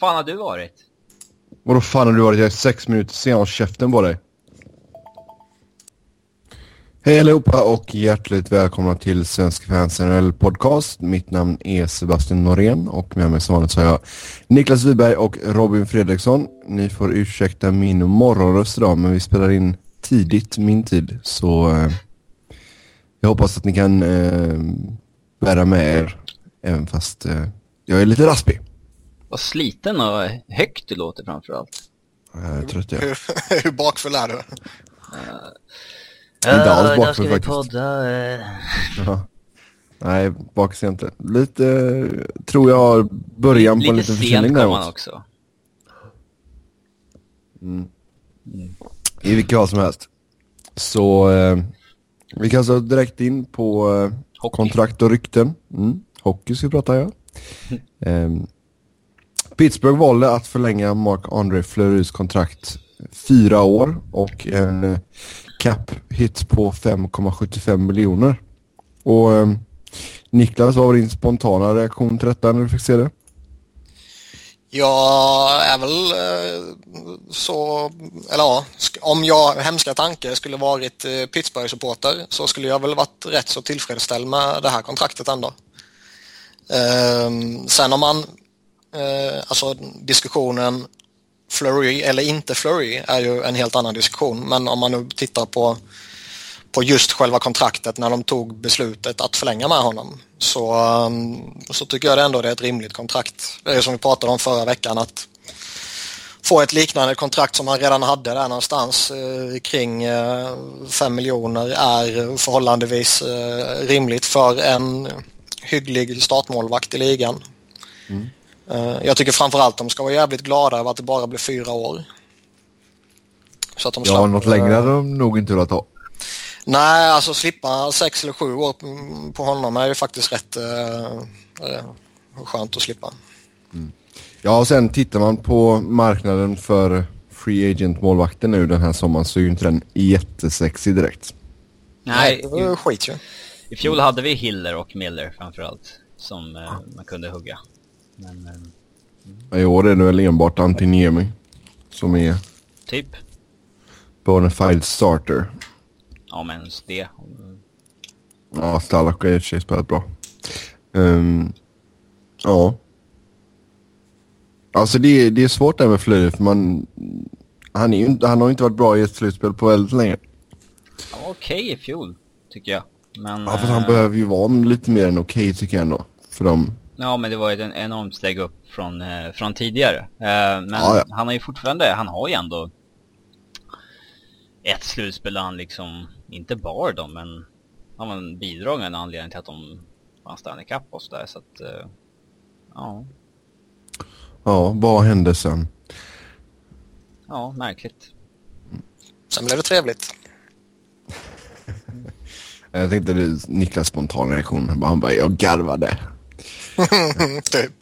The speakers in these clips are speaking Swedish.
fan har du varit? Vadå fan har du varit? Jag är sex minuter sen. Håll käften på dig. Hej allihopa och hjärtligt välkomna till Svenska fans NHL podcast. Mitt namn är Sebastian Norén och med mig som vanligt så har jag Niklas Wiberg och Robin Fredriksson. Ni får ursäkta min morgonröst idag men vi spelar in tidigt min tid så eh, jag hoppas att ni kan eh, bära med er även fast eh, jag är lite raspig. Vad sliten och högt du låter framförallt. Jag är trött jag. Hur, hur bakfull är du? Inte alls idag bakfull ska vi faktiskt. podda. Ja. Nej, bakis jag inte. Lite, tror jag har början på en Lite liten förkylning man däremot. också. I vilket fall som helst. Så eh, vi kastar direkt in på eh, kontrakt och rykten. Mm. Hockey ska vi prata ja. eh, Pittsburgh valde att förlänga Mark-André Fleurys kontrakt fyra år och en eh, cap hit på 5,75 miljoner. Och eh, Niklas, vad var din spontana reaktion till detta när du fick se det? Jag är väl eh, så, eller ja, om jag, hemska tanke, skulle varit eh, Pittsburgh-supporter så skulle jag väl varit rätt så tillfredsställd med det här kontraktet ändå. Ehm, sen om man, eh, alltså diskussionen Flurry eller inte Flurry är ju en helt annan diskussion men om man nu tittar på på just själva kontraktet när de tog beslutet att förlänga med honom så, ehm, så tycker jag det ändå det är ett rimligt kontrakt. Det är som vi pratade om förra veckan att få ett liknande kontrakt som han redan hade där någonstans eh, kring eh, 5 miljoner är förhållandevis eh, rimligt för en hygglig startmålvakt i ligan. Mm jag tycker framförallt de ska vara jävligt glada över att det bara blir fyra år. Så att de Ja, något eh, längre hade de nog inte velat ha. Nej, alltså slippa sex eller sju år på honom är ju faktiskt rätt eh, eh, skönt att slippa. Ja, och sen tittar man på marknaden för free agent målvakter nu den här sommaren så är ju inte den jättesexig direkt. Nej, det var ju skit ju. i fjol hade vi Hiller och Miller framförallt. Som eh, man kunde hugga. Men eh, I år är det väl enbart Antiniemi som är typ. bona fide starter. Ja men det. Ja, Stalak har i och för sig spelat bra. Ehm, ja. Alltså det, är- det är svårt där med Fleury för man... Han, är ju, inte- han har ju inte varit bra i ett slutspel på väldigt länge. Han var okej i fjol, tycker jag. Men, Ja, fast han eh, behöver ju vara lite mer än okej tycker jag ändå. För dem. Ja, men det var ju ett enormt steg upp från, eh, från tidigare. Eh, men Ja, ja. han har ju fortfarande, han har ju ändå ett slutspel där han liksom, inte bar dem, men han var en bidragande anledning till att de vann Stanley Cup och sådär, så att, eh, ja, Ja, vad hände sen? ja, märkligt. Sen blev det trevligt. Jag tänkte det är Niklas spontana reaktion. Han bara, jag garvade. typ.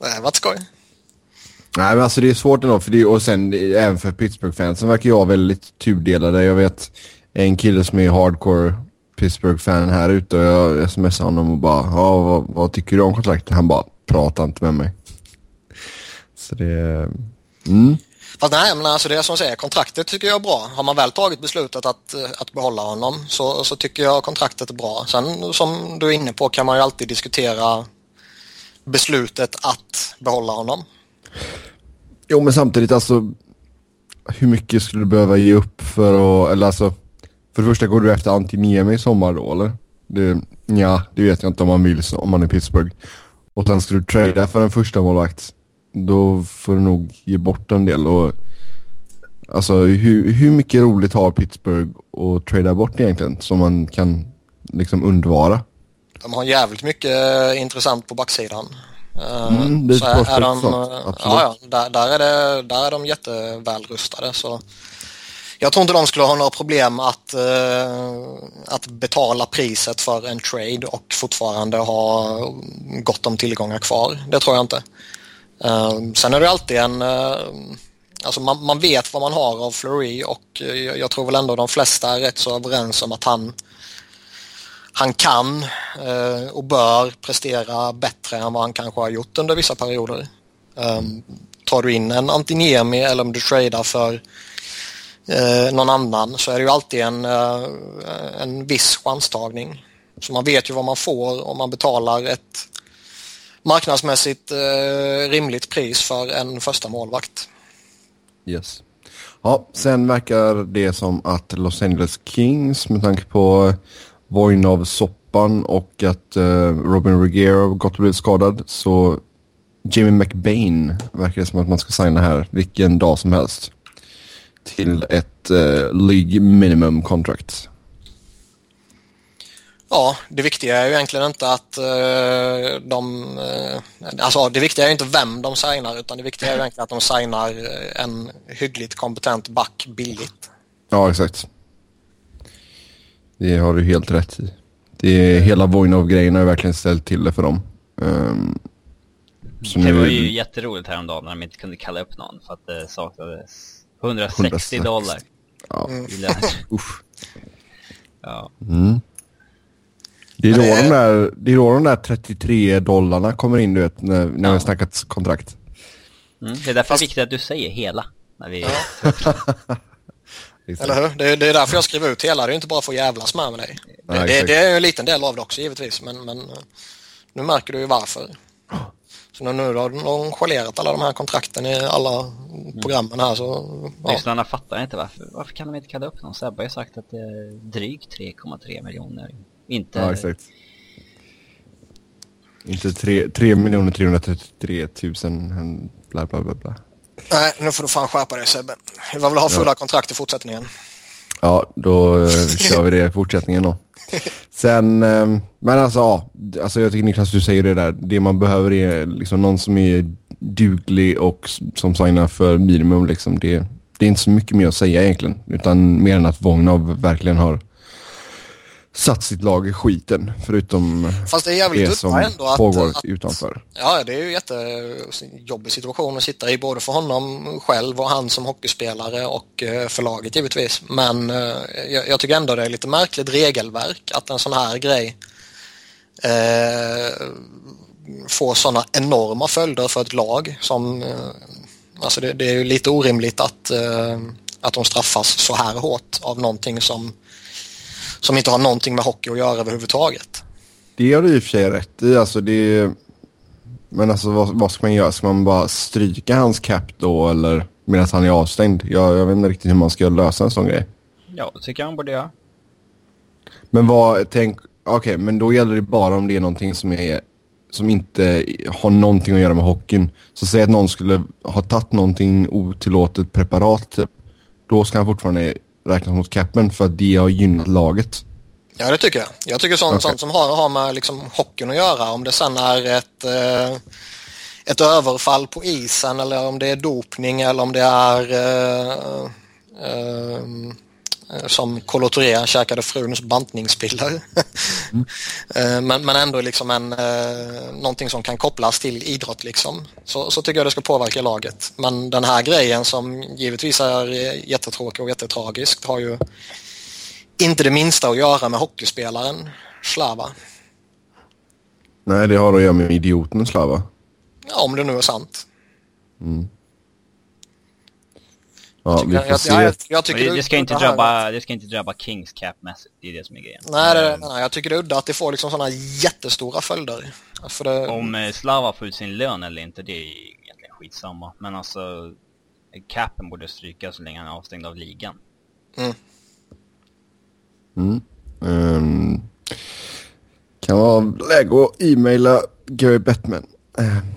Det varit skoj. Nej men alltså det är svårt ändå för det, och sen även för Pittsburgh-fansen verkar jag väldigt tudelade. Jag vet en kille som är hardcore Pittsburgh-fan här ute och jag smsade honom och bara ja, vad, vad tycker du om kontraktet? Han bara prata inte med mig. Så det... Mm. Fast nej, men alltså det är som jag säger, kontraktet tycker jag är bra. Har man väl tagit beslutet att, eh, att behålla honom så, så tycker jag kontraktet är bra. Sen som du är inne på kan man ju alltid diskutera beslutet att behålla honom. Jo men samtidigt alltså hur mycket skulle du behöva ge upp för att, eller alltså för det första går du efter Antiniemi i sommar då eller? Det, ja, det vet jag inte om man vill så, om man är Pittsburgh. Och sen ska du trada för en första målvakt Då får du nog ge bort en del och Alltså hur, hur mycket roligt har Pittsburgh att trada bort egentligen som man kan liksom undvara? De har jävligt mycket eh, intressant på backsidan. Eh, Mm, så är, är de, eh, ja, ja, där, där, är det, där är de jätteväl rustade. Så jag tror inte de skulle ha några problem att, att betala priset för en trade och fortfarande ha gott om tillgångar kvar. Det tror jag inte. Sen är det alltid en... Alltså man, man vet vad man har av Fleury och jag, jag tror väl ändå de flesta är rätt så överens om att han han kan eh, och bör prestera bättre än vad han kanske har gjort under vissa perioder. Ehm, tar du in en Antiniemi eller om du tradar för eh, någon annan så är det ju alltid en, eh, en viss chanstagning. Så man vet ju vad man får om man betalar ett marknadsmässigt rimligt pris för en första målvakt. Yes. Ja, sen verkar det som att Los Angeles Kings med tanke på Voinov-soppan och att uh, Robin Ruggiero gått och blivit skadad så Jimmy McBain verkar det som att man ska signa här vilken dag som helst. Till ett uh, League minimum contract. Ja, det viktiga är ju egentligen inte att uh, de... Uh, alltså det viktiga är ju inte vem de signar utan det viktiga är ju egentligen att de signar en hyggligt kompetent back billigt. Ja, exakt. Det har du helt rätt i. Det är, hela Voinov-grejen har verkligen ställt till det för dem. Um, så det var ju jätteroligt häromdagen när de inte kunde kalla upp någon för att det saknades 160, 160. dollar. Ja. Usch. ja. Mm. Det är, då de där, det är då de där 33 dollarna kommer in du vet, när, när ja. vi har snackat kontrakt. Mm. Det är därför Fast... viktigt att du säger hela. När vi... Ja. Eller hur? Det är, det är därför jag skriver ut hela. Det är inte bara för att jävlas med, med dig. Det, det, det, är en liten del av det också givetvis. Men, men nu märker du ju varför. Så nu, nu har de nonchalerat alla de här kontrakten i alla programmen här så... Ja. Lyssnarna fattar inte varför. Varför kan de inte kalla upp någon? Sebbe har ju sagt att det är drygt 3,3 miljoner. Inte... Ja, exakt. Inte 3, 3 miljoner 333 000 bla bla bla bla. Nej, nu får du fan skärpa dig Sebbe. Jag vill ha fulla ja. kontrakt i fortsättningen. Ja, då uh, kör vi det i fortsättningen då. Sen, um, men alltså ja, alltså jag tycker Niklas du säger det där. Det man behöver är liksom någon som är duglig och som signar för minimum liksom. Det, det är inte så mycket mer att säga egentligen. Utan mer än att Vognov verkligen har satt sitt lag i skiten. Förutom Fast det, är det som ändå pågår att, utanför. Ja, det är ju jättejobbig situation att sitta i både för honom själv och han som hockeyspelare och eh, för laget givetvis. Men eh, jag, jag tycker ändå det är lite märkligt regelverk att en sån här grej eh, får sådana enorma följder för ett lag som eh, alltså det, det, är ju lite orimligt att, eh, att de straffas så här hårt av någonting som som inte har någonting med hockey att göra överhuvudtaget. Det har du i och för sig rätt i. Alltså det Men alltså vad, vad, ska man göra? Ska man bara stryka hans cap då eller medan han är avstängd? Jag, jag vet inte riktigt hur man ska lösa en sån grej. Ja, det tycker jag han borde göra. Men vad, tänk, okej, okay, men då gäller det bara om det är någonting som är som inte har någonting att göra med hockeyn. Så säg att någon skulle ha tagit någonting otillåtet preparat typ. Då ska han fortfarande räknas mot capen för att det har gynnat laget. Ja, det tycker jag. Jag tycker sånt, okay. sånt som har, har med liksom hockeyn att göra, om det sen är ett, eh, ett överfall på isen eller om det är dopning eller om det är eh, eh, som Kolo Touré käkade fruns bantningspiller. mm. Eh, men, men ändå liksom en, eh, någonting som kan kopplas till idrott liksom. Så, så tycker jag det ska påverka laget. Men den här grejen som givetvis är jättetråkig och jättetragisk har ju inte det minsta att göra med hockeyspelaren Slava. Nej, det har att göra med idioten Slava. Ja, om det nu är sant. Mm. Ja, vi får se. Jag, jag, tycker det, det, ska inte drabba, det ska inte drabba Kings cap-mässigt, det är det som är grejen. Nej, det, nej, jag tycker det är udda att det får liksom sådana jättestora följder. För det... Om eh, Slava får ut sin lön eller inte, det är egentligen skitsamma. Men alltså, capen borde stryka så länge han är avstängd av ligan. Mm. Mm. Um, kan vara läge att e-maila Gary Bettman.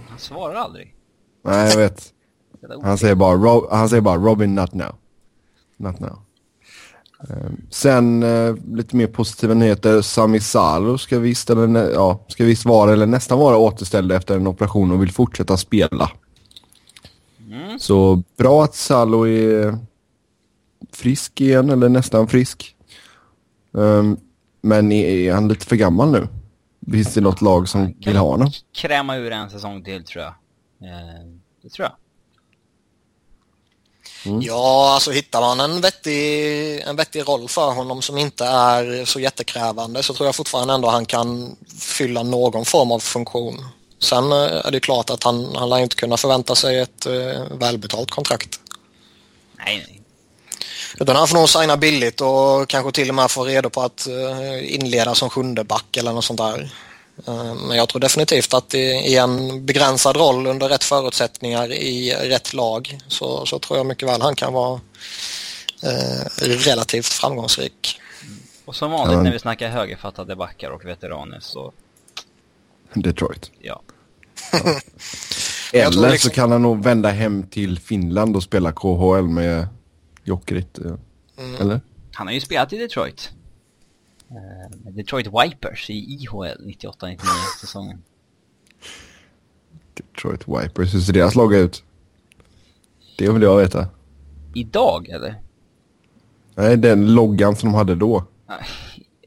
Han svarar aldrig. Nej, jag vet. Han säger bara, Rob, han säger bara Robin not now. Not now. Um, sen uh, lite mer positiva nyheter. Sami Salo ska visst, eller, ja, ska visst vara eller nästan vara återställd efter en operation och vill fortsätta spela. Mm. Så bra att Salo är frisk igen eller nästan frisk. Um, men är, är, han lite för gammal nu? Finns det något lag som vill ha honom? Kräma ur en säsong till tror jag. Uh, det tror jag. Mm. Ja, alltså hittar man en vettig, en vettig roll för honom som inte är så jättekrävande så tror jag fortfarande ändå han kan fylla någon form av funktion. Sen eh, är det klart att han, han lär inte kunna förvänta sig ett eh, välbetalt kontrakt. Nej, nej. Utan han får nog signa billigt och kanske till och med få redo på att eh, inleda som sjunde back eller något sånt där. Eh, Men jag tror definitivt att i, en begränsad roll under rätt förutsättningar i rätt lag så, så tror jag mycket väl han kan vara eh, relativt framgångsrik. Och som vanligt Ja. när vi snackar högerfattade backar och veteraner så, Detroit. ja. Eller liksom- så kan han nog vända hem till Finland och spela KHL med Jokerit. eh, Mm. Eller? Han har ju spelat i Detroit. Eh, Detroit Vipers i IHL 98-99 säsongen. Detroit Vipers, hur ser deras lag ut? Det vill jag veta. Idag eller? Nej, den loggan som de hade då.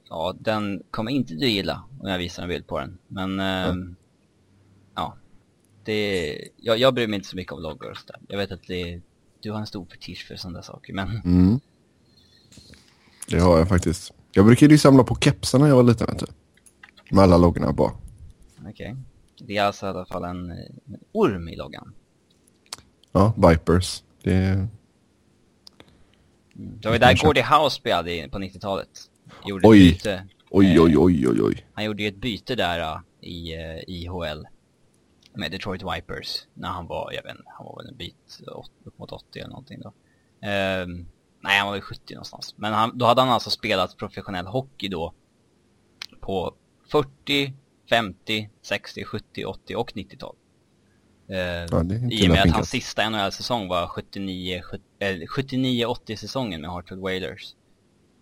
Ja, den kommer inte du gilla om jag visar en bild på den. Men, ehm, ja. Det, jag, jag bryr mig inte så mycket om loggor och sådär. Jag vet att det, du har en stor fetisch för sådana saker, men Mm. Det har jag faktiskt. Jag brukade ju samla på kepsar när jag var liten, vet du. Med alla loggorna på. okej. Det är alltså i alla fall en, eh, orm i loggan. Ja, Vipers. Det är... Mm. Det var ju där. Gordie House spelade i- på 90-talet. Gjorde Oj. ett byte. Oj, Eh, oj, oj, oj, oj. Han gjorde ju ett byte där i uh, IHL med Detroit Vipers när han var, jag vet inte, han var väl en bit upp mot 80 eller någonting då. Ehm, nej, han var väl 70 någonstans. Men han, då hade han alltså spelat professionell hockey då på 40, 50, 60, 70, 80 och 90-tal. Ehm, Ja, I och med att hans sista NHL-säsong var 79, 70, eh, 79-80 säsongen med Hartford Whalers.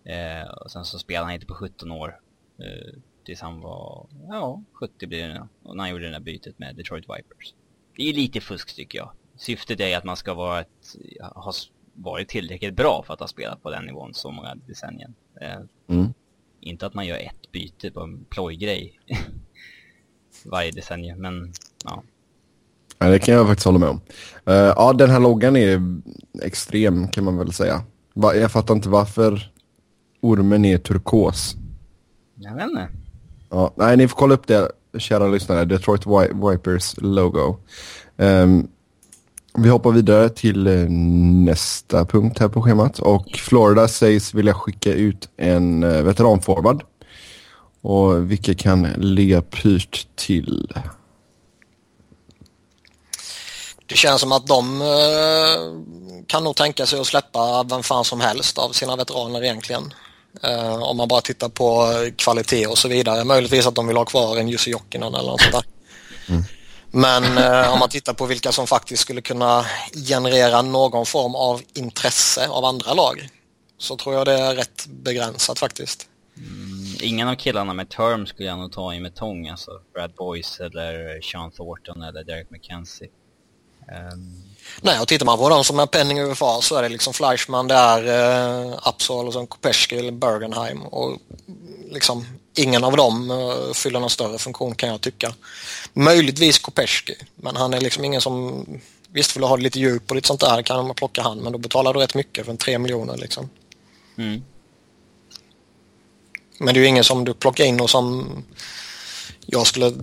Eh, och sen så spelade han inte på 17 år. Eh, tills han var, ja, 70 blir det nu. Och när han gjorde det där bytet med Detroit Vipers. Det är lite fusk tycker jag. Syftet är att man ska vara ett, ha varit tillräckligt bra för att ha spelat på den nivån så många decennier. Eh, Mm. inte att man gör ett byte på en plojgrej varje decennium, men ja. Ja, det kan jag faktiskt hålla med om. Eh, ja, den här loggan är extrem kan man väl säga. Va, jag fattar inte varför ormen är turkos. Jag vet inte. Ja, nej, ni får kolla upp det, kära lyssnare. Detroit Wi- Vipers logo. Ehm, vi hoppar vidare till eh, nästa punkt här på schemat. Och Florida sägs vilja skicka ut en eh, veteranforward. Och vilka kan ligga pyrt till? Det känns som att de eh, kan nog tänka sig att släppa vem fan som helst av sina veteraner egentligen. Om man bara tittar på kvalitet och så vidare. Möjligtvis att de vill ha kvar en Jussi Jokinen eller något sånt där. Men eh, om man tittar på vilka som faktiskt skulle kunna generera någon form av intresse av andra lag så tror jag det är rätt begränsat faktiskt. Ingen av killarna med term skulle jag nog ta i med tång, alltså Brad Boyce eller Sean Thornton eller Derek McKenzie. Ehm, Nej, och tittar man på de som är penning UFA så är det liksom Fleischmann, det är eh, Upsal och sen Kopeschki eller Bergenheim och liksom ingen av dem eh, fyller någon större funktion kan jag tycka. Möjligtvis Kopeschki, men han är liksom ingen som Visst vill ha lite djup och lite sånt där kan man plocka han men då betalar du rätt mycket för en 3 miljoner liksom. mm. Men det är ju ingen som du plockar in och som jag skulle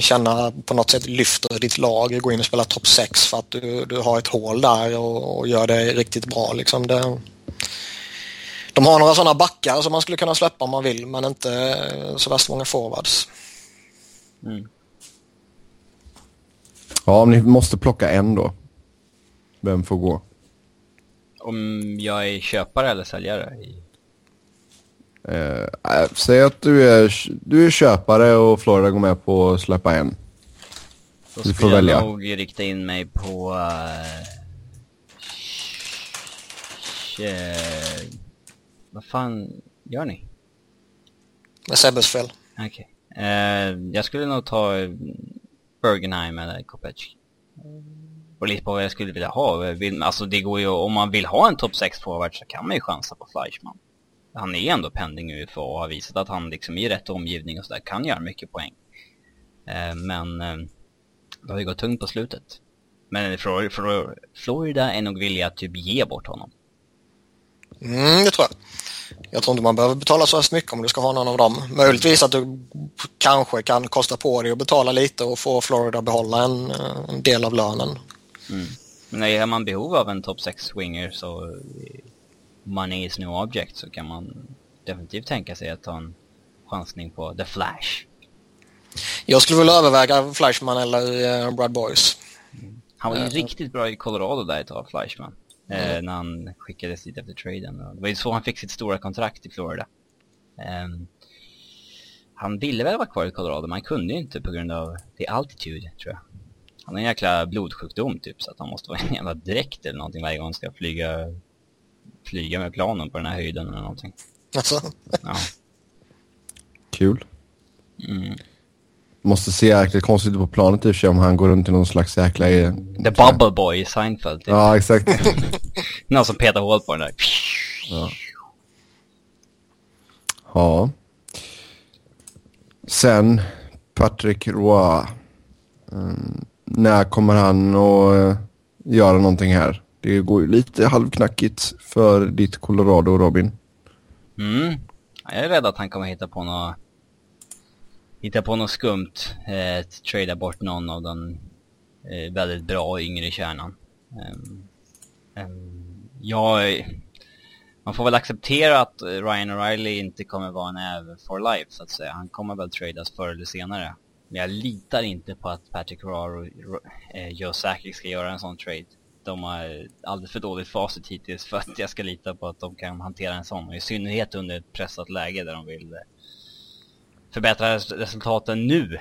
känna på något sätt lyfter ditt lag, gå in och spela topp 6 för att du, du har ett hål där och, och gör det riktigt bra. Liksom det, de har några sådana backar som man skulle kunna släppa om man vill men inte så värst många forwards. Mm. Ja, om ni måste plocka en då. Vem får gå? Om jag är köpare eller säljare? Eh, äh, säg att du är, du är köpare och Florida går med på att släppa en. Då Du får skulle jag välja. nog rikta in mig på... Uh, vad fan gör ni? Sebbes fel. Okej. Eh, jag skulle nog ta eh, Bergenheim eller Kopecky. Och lite på vad jag skulle vilja ha. Vill, alltså det går ju, om man vill ha en topp 6 forward så kan man ju chansa på Fleischmann. Han är ändå pending UFA och har visat att han liksom i rätt omgivning och sådär kan göra mycket poäng. Eh, men eh, det har ju gått tungt på slutet. Men Flor- Flor- Florida är nog villiga att typ ge bort honom. Mm, det tror jag. Jag tror inte man behöver betala så hemskt mycket om du ska ha någon av dem. Möjligtvis att du kanske kan kosta på dig att betala lite och få Florida behålla en, en del av lönen. Mm. Men är man behov av en top 6 swinger så money is no object så kan man definitivt tänka sig att ta en chansning på The Flash. Jag skulle vilja överväga Flashman eller uh, Brad Boys. Han var ju uh, riktigt bra i Colorado där ett tag, Flashman. Mm. Eh, när han skickades dit efter traden. Det var ju så han fick sitt stora kontrakt i Florida. Um, han ville väl vara kvar i Colorado, men han kunde ju inte på grund av the altitude, tror jag. Han har en jäkla blodsjukdom typ, så att han måste vara en jävla dräkt eller någonting varje gång han ska flyga, flyga med planen på den här höjden eller någonting. Alltså? Ja. Kul. Mm. Måste se jäkligt konstigt ut på planet i och för sig om han går runt i någon slags jäkla... The Bubble Boy i Seinfeld. Typ. Ja, exakt. någon som petar hål på den där. Ja. ja. Sen, Patrick Roy. Um, när kommer han att uh, göra någonting här? Det går ju lite halvknackigt för ditt Colorado, Robin. Mm. Jag är rädd att han kommer hitta på något hitta på något skumt, eh, trada bort någon av den eh, väldigt bra yngre kärnan. Eh, eh, jag, man får väl acceptera att Ryan O'Reilly inte kommer vara en äv for life så att säga. Han kommer väl tradas förr eller senare. Men jag litar inte på att Patrick Roar och eh, Joe Sakic ska göra en sån trade. De har alldeles för dåligt facit hittills för att jag ska lita på att de kan hantera en sån. Och I synnerhet under ett pressat läge där de vill eh, förbättra resultaten nu.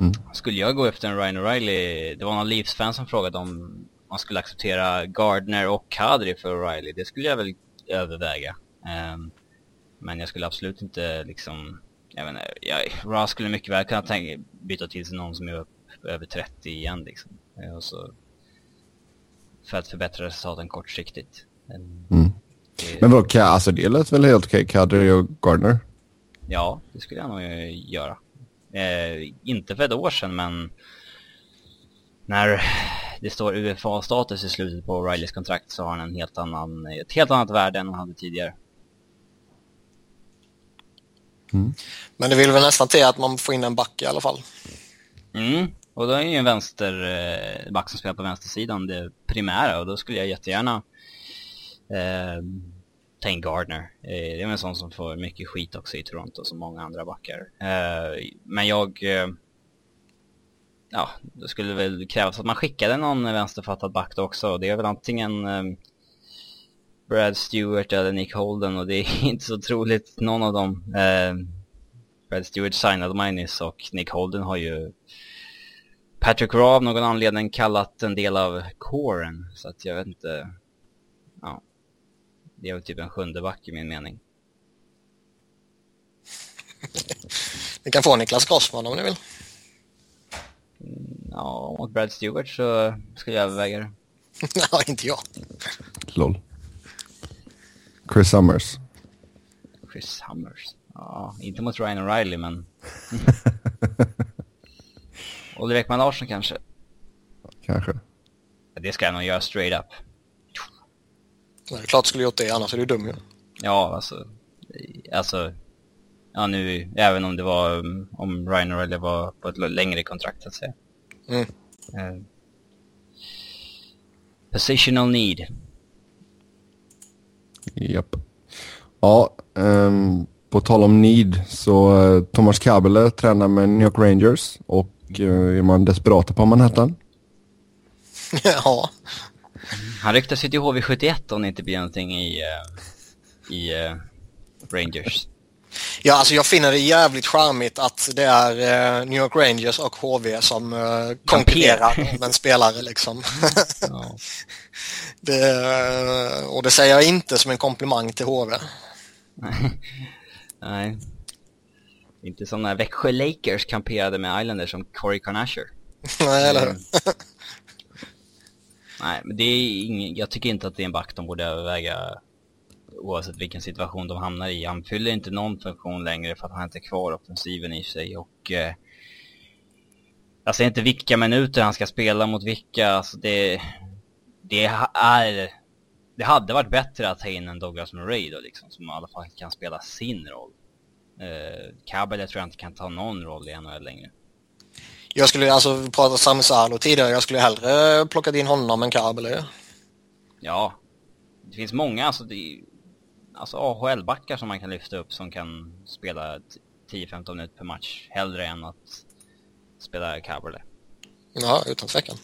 Mm. Skulle jag gå efter en Ryan O'Reilly, det var någon Leafs-fan som frågade om man skulle acceptera Gardner och Kadri för O'Reilly. Det skulle jag väl överväga. Um, men jag skulle absolut inte liksom, jag vet inte, jag, Ross skulle mycket väl kunna tänka, byta till sig någon som är upp, över 30 igen liksom. Eh, och så, för att förbättra resultaten kortsiktigt. Um, mm. det, men vad, alltså det lät väl helt okej, Kadri och Gardner? Ja, det skulle jag nog göra. Eh, inte för ett år sedan, men när det står UFA-status i slutet på Rileys kontrakt så har han en helt annan, ett helt annat värde än han hade tidigare. Mm. Men det vill väl nästan till att man får in en back i alla fall. Mm, och då är ju en vänsterback eh, som spelar på vänstersidan det primära och då skulle jag jättegärna eh, Tane Gardner. Eh, det är en sån som får mycket skit också i Toronto som många andra backar. Eh, men jag... Eh, ja, det skulle väl krävas att man skickade någon vänsterfattad back också. Det är väl antingen ehm, Brad Stewart eller Nick Holden och det är inte så troligt någon av dem. Ehm, Brad Stewart signade Minus och Nick Holden har ju Patrick Raw av någon anledning kallat en del av coren så att jag vet inte det är väl typ en sjunde back i min mening. ni kan få Niklas Grossman om ni vill. Ja, mot Brad Stewart så skulle jag överväga det. ja, inte jag. Lol. Chris Summers. Chris Summers? Ja, inte mot Ryan O'Reilly men... Oliver Ekman Larsson kanske? Kanske. Det ska jag nog göra straight up. Nej, klart skulle gjort det, annars är du dum ju. Ja, alltså... Alltså... Ja, nu, även om det var... Om Ryan O'Reilly var på ett längre kontrakt, så att säga. Mm. Uh, positional need. Japp. Ja, um, på tal om need så uh, Thomas Kabele tränar med New York Rangers och uh, är man desperata på Manhattan? ja, han ryktas ju till HV71 om det inte blir någonting i, uh, i uh, Rangers. Ja, alltså jag finner det jävligt charmigt att det är uh, New York Rangers och HV som konkurrerar om en spelare liksom. ja. det, och det säger jag inte som en komplimang till HV. Nej. Inte som när Växjö Lakers kamperade med Islanders som Corey Carnasher. Nej, eller hur? Nej, men det är ingen, jag tycker inte att det är en back de borde överväga oavsett vilken situation de hamnar i. Han fyller inte någon funktion längre för att han inte är kvar offensiven i sig och eh, jag säger inte vilka minuter han ska spela mot vilka, alltså det, det är det hade varit bättre att ta in en Douglas Murray då liksom, som i alla fall kan spela sin roll. Eh, Kabel tror jag inte kan ta någon roll i NHL längre. Jag skulle, alltså vi pratade Sami Salo tidigare, jag skulle hellre plockat in honom än Kabel. Ja, det finns många, alltså, det, alltså AHL-backar som man kan lyfta upp som kan spela 10-15 minuter per match, hellre än att spela Kabel. Ja, utan tvekan.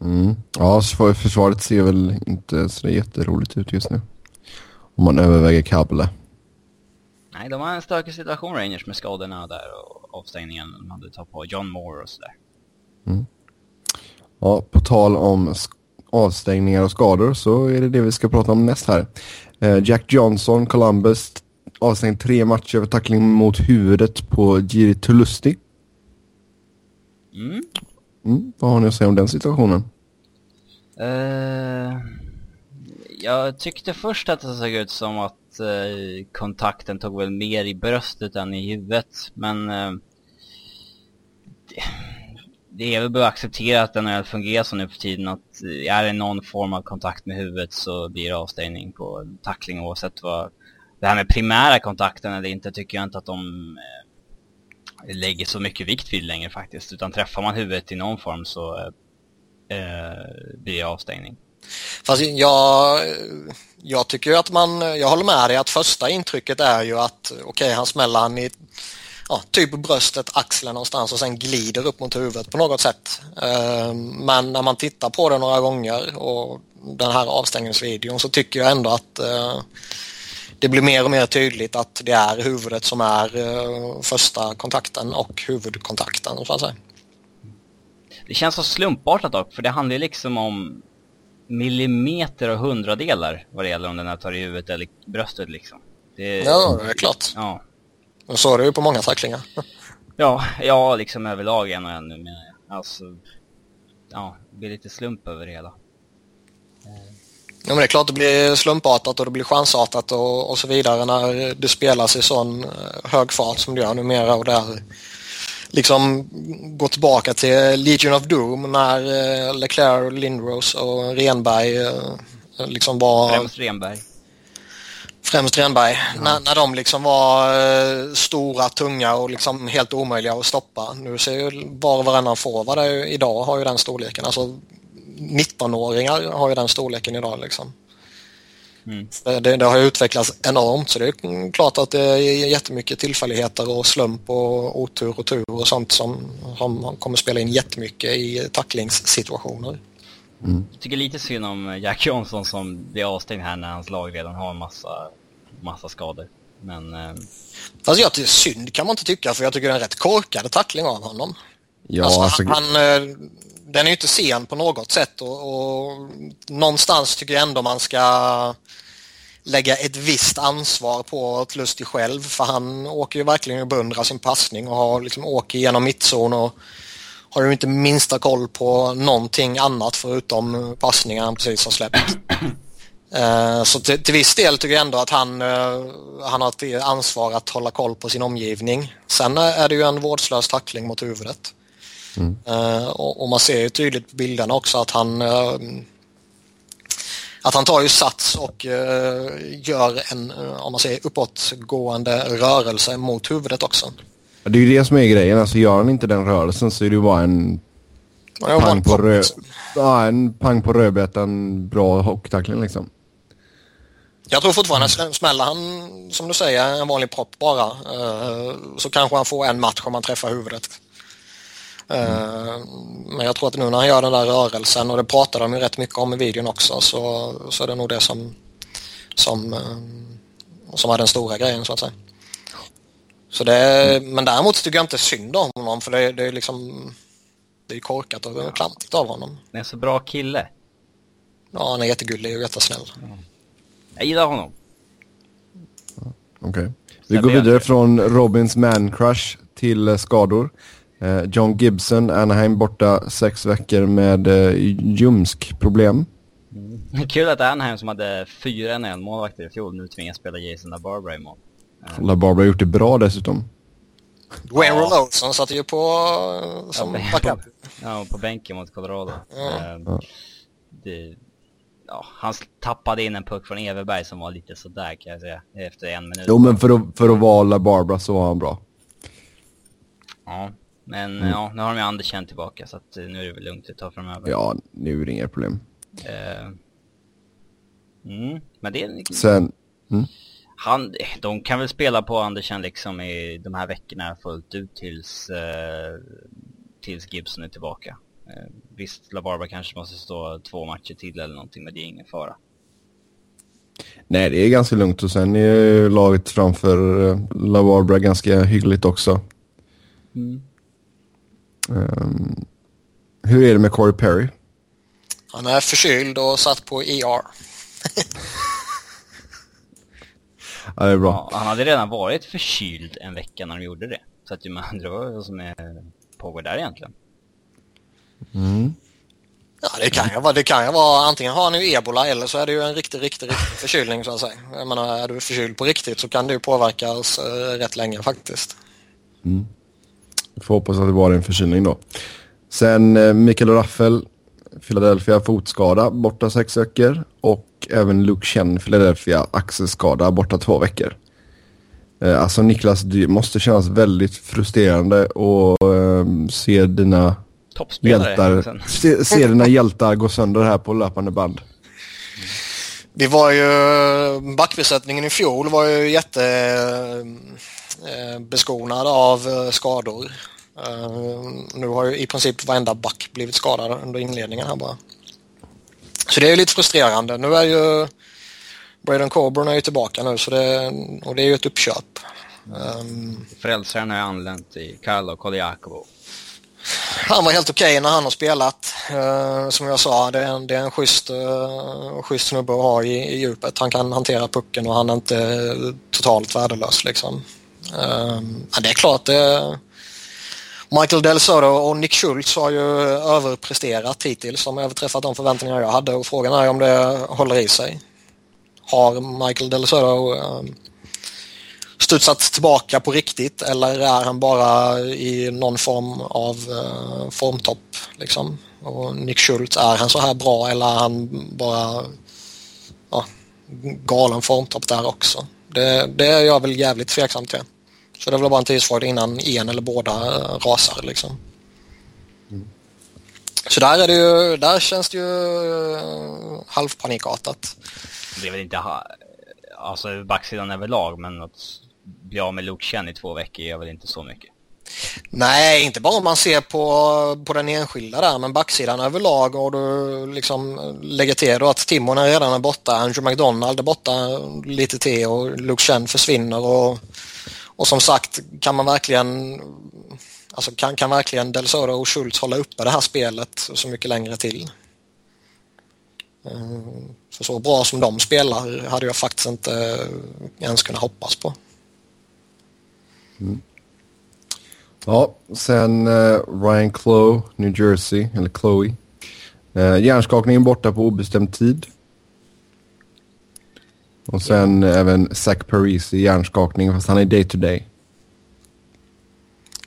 Mm. Ja, försvaret ser väl inte så jätteroligt ut just nu. Om man överväger Kable. Nej, de har en stökig situation Rangers med skadorna där och avstängningen de hade tagit på John Moore och sådär. Mm. Ja, på tal om avstängningar och skador så är det det vi ska prata om näst här. Eh, Jack Johnson, Columbus, avstängd tre matcher för tackling mot huvudet på Jiri Tulusti. Mm. Mm, vad har ni att säga om den situationen? Uh, jag tyckte först att det såg ut som att Eh, kontakten tog väl mer i bröstet än i huvudet, men det, det, är väl bara att acceptera att den har fungerat så nu för tiden att eh, är det någon form av kontakt med huvudet så blir det avstängning på tackling oavsett vad det här med primära kontakten eller inte tycker jag inte att de lägger så mycket vikt vid längre faktiskt. Utan träffar man huvudet i någon form så eh, blir det avstängning. Fast jag, jag tycker att man, jag håller med dig att första intrycket är ju att okej okay, han smäller han i ja, typ bröstet, axeln någonstans och sen glider upp mot huvudet på något sätt. Ehm, men när man tittar på det några gånger och den här avstängningsvideon så tycker jag ändå att eh, det blir mer och mer tydligt att det är huvudet som är eh, första kontakten och huvudkontakten så att säga. Det känns så slumpartat dock, för det handlar ju liksom om millimeter och hundradelar vad det gäller om den här tar i huvudet eller bröstet liksom. Det, ja, det är klart. Ja. Och så är det ju på många tacklingar. ja, ja, liksom överlag en och en nu menar jag. Alltså, ja, det blir lite slump över det hela. Ja, men det är klart det blir slumpartat och det blir chansartat och, och så vidare när det spelas i sån eh, hög fart som det gör numera och där liksom gå tillbaka till Legion of Doom när eh, Leclerc, Lindros och Renberg eh, liksom var... Främst Renberg. Främst Renberg. Mm. När, när de liksom var stora, tunga och liksom helt omöjliga att stoppa. Nu ser ju var och varannan forward idag har ju den storleken. Alltså 19-åringar har ju den storleken idag liksom. Mm. Det, det, har utvecklats enormt så det är klart att det är jättemycket tillfälligheter och slump och otur och tur och sånt som, som kommer spela in jättemycket i tacklingssituationer. Mm. Jag tycker lite synd om Jack Johnson som blir avstängd här när hans lag redan har en massa, massa skador. Men... Eh... Fast jag tycker synd kan man inte tycka för jag tycker det är en rätt korkad tackling av honom. Ja, alltså, alltså... Han, eh, den är ju inte sen på något sätt och, och någonstans tycker jag ändå man ska lägga ett visst ansvar på Lustig själv för han åker ju verkligen och beundrar sin passning och har liksom åker genom mittzon och har ju inte minsta koll på någonting annat förutom passningen han precis har släppt. Eh, så till, till viss del tycker jag ändå att han, eh, han har ett ansvar att hålla koll på sin omgivning. Sen är det ju en vårdslös tackling mot huvudet. Mm. Uh, och, och, man ser ju tydligt på bilderna också att han uh, att han tar ju sats och uh, gör en, om man säger uppåtgående rörelse mot huvudet också. Det är ju det som är grejen, alltså gör han inte den rörelsen så är det ju bara en pang på, rö ja, en pang på rödbetan bra hockeytackling liksom. Jag tror fortfarande att smäller han, som du säger, en vanlig propp bara så kanske han får en match om han träffar huvudet. Mm. Men jag tror att nu när han gör den där rörelsen och det pratar de ju rätt mycket om i videon också så, så är det nog det som, som, eh, som är den stora grejen så att säga. Så det, men däremot tycker jag inte synd om honom för det, det är liksom det är korkat och ja. klantigt av honom. Det är en så bra kille. Ja, han är jättegullig och jättesnäll. Mm. Jag gillar honom. Okej. Okay. Vi går vidare från Robins man crush till skador. Eh, John Gibson, Anaheim borta sex veckor med eh, ljumskproblem. Mm. Kul att Anaheim som hade fyra NHL målvakter i fjol nu tvingas spela Jason LaBarbara i mål. LaBarbara har gjort det bra dessutom. Dwayne Ja. Roloson satt ju på eh, som Ja, backup. Ja, på bänken mot Colorado. Ja. Eh, det, ja, han tappade in en puck från Everberg som var lite sådär kan jag säga, efter en minut. Jo men för att, för att vara La Barbara så var han bra. Ja, men Mm. ja, nu har de ju Andersen tillbaka så att eh, nu är det väl lugnt ett tag framöver. Ja, nu är det inga problem. Eh, mm, men det är Sen, han, de kan väl spela på Andersen liksom i de här veckorna fullt ut tills, eh, tills Gibson är tillbaka. Eh, visst, LaBarbara kanske måste stå två matcher till eller någonting, men det är ingen fara. nej det är ganska lugnt och sen är ju laget framför uh, La Barbara ganska hyggligt också. Ehm, hur är det med Corey Perry? Han är förkyld och satt på ER. Ja, det är bra. Ja, han hade redan varit förkyld en vecka när de gjorde det. Så att man undrar vad som är, pågår där egentligen. Ja, det kan ju vara, det kan ju vara antingen har han ju ebola eller så är det ju en riktig, riktig, riktig förkylning så att säga. Jag menar, är du förkyld på riktigt så kan det ju påverka oss eh, rätt länge faktiskt. Vi får hoppas att det var en förkylning då. Sen eh, Mikael Raffel, Philadelphia fotskada, borta sex veckor. Och även Luke Chen, Philadelphia axelskada, borta två veckor. Eh, alltså Niklas, det måste kännas väldigt frustrerande att eh, se dina Toppspelare. hjältar, sen. se, se dina hjältar gå sönder här på löpande band. Vi var ju, backbesättningen i fjol var ju jättebeskonad eh, av eh, skador. Eh, nu har ju i princip varenda back blivit skadad under inledningen här bara. Så det är ju lite frustrerande. Nu är ju Braden Coburn är ju tillbaka nu så det, och det är ju ett uppköp. Um, Frälsaren har ju anlänt i Carlo Koliakovo han var helt okej när han har spelat. Eh, som jag sa, det är en, det är en schysst, uh, schysst snubbe att ha i, i djupet. Han kan hantera pucken och han är inte totalt värdelös. Liksom. Eh, men det är klart, det, Michael Del Soto och Nick Schultz har ju överpresterat hittills. De har överträffat de förväntningar jag hade och frågan är om det håller i sig. Har Michael Del Soto eh, studsat tillbaka på riktigt eller är han bara i någon form av uh, formtopp? Liksom? Och Nick Schultz, är han så här bra eller är han bara ja, galen formtopp där också? Det, det är jag väl jävligt tveksam till. Så det är väl bara en tidsfråga innan en eller båda eh, rasar liksom. Så där, är det ju, där känns det ju uh, halvpanikartat. Det är väl inte ha, alltså backsidan överlag, men att bli av med Luke Chen i två veckor gör väl inte så mycket. Nej, inte bara om man ser på, på den enskilda där, men backsidan överlag och du liksom lägger till då att Timonen redan är borta, Andrew McDonald är borta lite till och Luke Chen försvinner och, och som sagt kan man verkligen alltså kan, kan verkligen Del Soro och Schultz hålla uppe det här spelet så mycket längre till. Mm, för så bra som de spelar hade jag faktiskt inte ens kunnat hoppas på. Ja, sen eh, Ryan Chloe, New Jersey, eller Chloe. Eh, hjärnskakningen borta på obestämd tid. Och sen även Zach Parisi, hjärnskakning, fast han är day to day.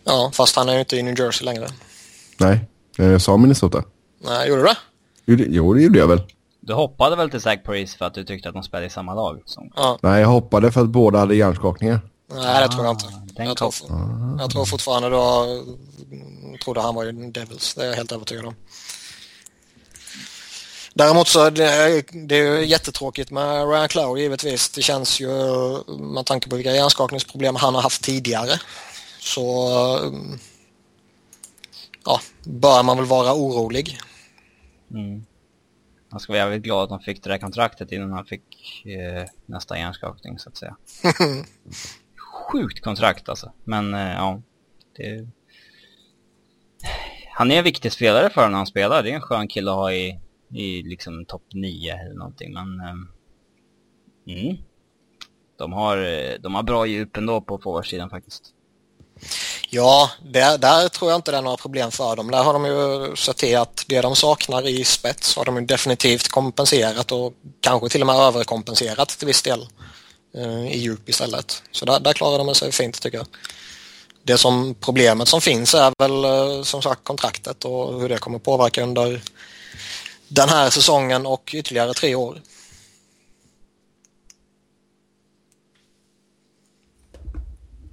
Ja, fast han är ju inte i New Jersey längre. Nej, eh, jag sa Minnesota. Nej, gjorde du det- Jo, det gjorde jag väl. Du hoppade väl till Zach Paris för att du tyckte att de spelade i samma lag? Som... Ja. Nej, jag hoppade för att båda hade hjärnskakningar. Nej, det tror jag inte. den Jag tror, jag tror fortfarande har, trodde han var ju Devils. Det är jag helt övertygad om. Däremot så det, det är ju jättetråkigt med Ryan Clow givetvis. Det känns ju med tanke på vilka hjärnskakningsproblem han har haft tidigare. Så ja, bör man väl vara orolig. Mm. Han ska vara jävligt glad att de fick det där kontraktet innan han fick eh, nästa hjärnskakning så att säga. Sjukt kontrakt alltså. Men eh, ja. Det... Han är en viktig spelare för när han spelar. Det är en skön kille att ha i, i liksom topp 9 eller någonting. Men ehm, mm. de, har, eh, de har bra djup ändå på forwardsidan faktiskt. Ja, där, där tror jag inte det är några problem för dem. Där har de ju sett till att det de saknar i spets har de ju definitivt kompenserat och kanske till och med överkompenserat till viss del i djup istället. Så där, där klarar de sig fint tycker jag. det som problemet som finns är väl eh, som sagt kontraktet och hur det kommer påverka under den här säsongen och ytterligare tre år.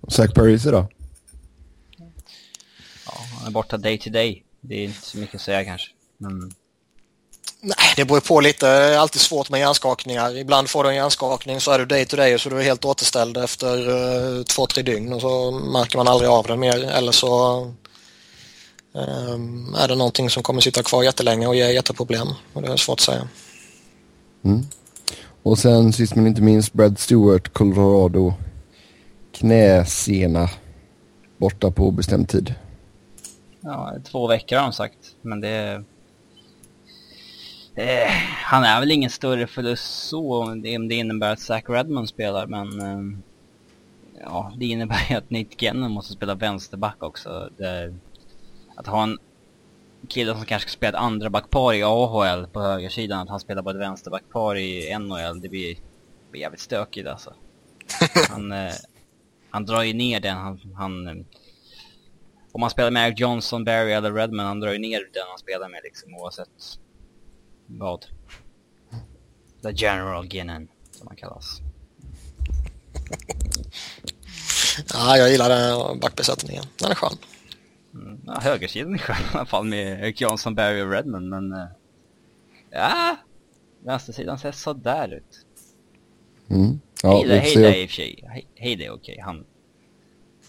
Zach Parise då? Ja, han är borta day to day. Det är inte så mycket att säga kanske. Men Nej, det beror på lite. Det är alltid svårt med hjärnskakningar. Ibland får du en hjärnskakning så är du day to day och så är du helt återställd efter uh, två, tre dygn och så märker man aldrig av den mer. Eller så um, är det någonting som kommer sitta kvar jättelänge och ge jätteproblem. Och det är svårt att säga. Mm. Och sen sist men inte minst Brad Stewart, Colorado. Knäsena borta på bestämd tid. Ja, två veckor har de sagt. Men det... Eh, han är väl ingen större förlust så om det, det innebär att Zach Redmond spelar, men... Eh, ja, det innebär ju att Nate Gennon måste spela vänsterback också. Det, att ha en kille som kanske ska spela ett andra backpar i AHL på högersidan, att han spelar bara ett vänsterbackpar i NHL, det blir, blir jävligt stökigt alltså. Han, eh, han drar ju ner den, han, han eh, om man spelar med Eric Johnson, Barry eller Redman, han drar ju ner den han spelar med liksom oavsett vad. The General Ginnan, som han kallas. Ja, jag gillar den backbesättningen. Den är skön. Mm, ja, högersidan är skön i alla fall med Eric Johnson, Barry och Redman, men... Uh, ja, vänstersidan ser sådär ut. Mm. Ja, Heida är i och för sig, Heida är okej. Han,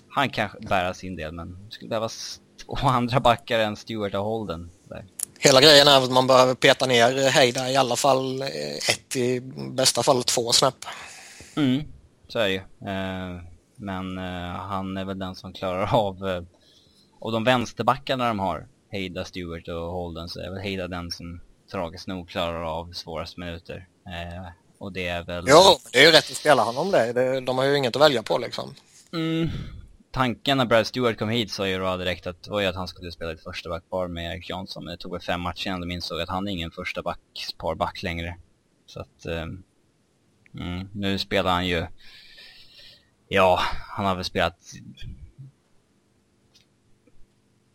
han kan bära sin del, men det skulle behövas två andra backar än Stewart och Holden. Där. Hela grejen är att man behöver peta ner Heida i alla fall ett, i bästa fall två snäpp. Mm, så är det ju. Eh, men eh, han är väl den som klarar av, eh, och de vänsterbackarna de har, Heida, Stewart och Holden, så är väl Heida den som tragiskt nog klarar av svårast minuter. Och det är väl... Jo, det är ju rätt att spela honom det. De har ju inget att välja på liksom. Mm, tanken när Brad Stewart kom hit sa ju då direkt att, var att han skulle spela ett första backpar med Erik Jansson. Men det tog väl fem matcher innan de insåg att han är ingen första backpar back längre. Så att, eh, mm, nu spelar han ju, ja, han har väl spelat,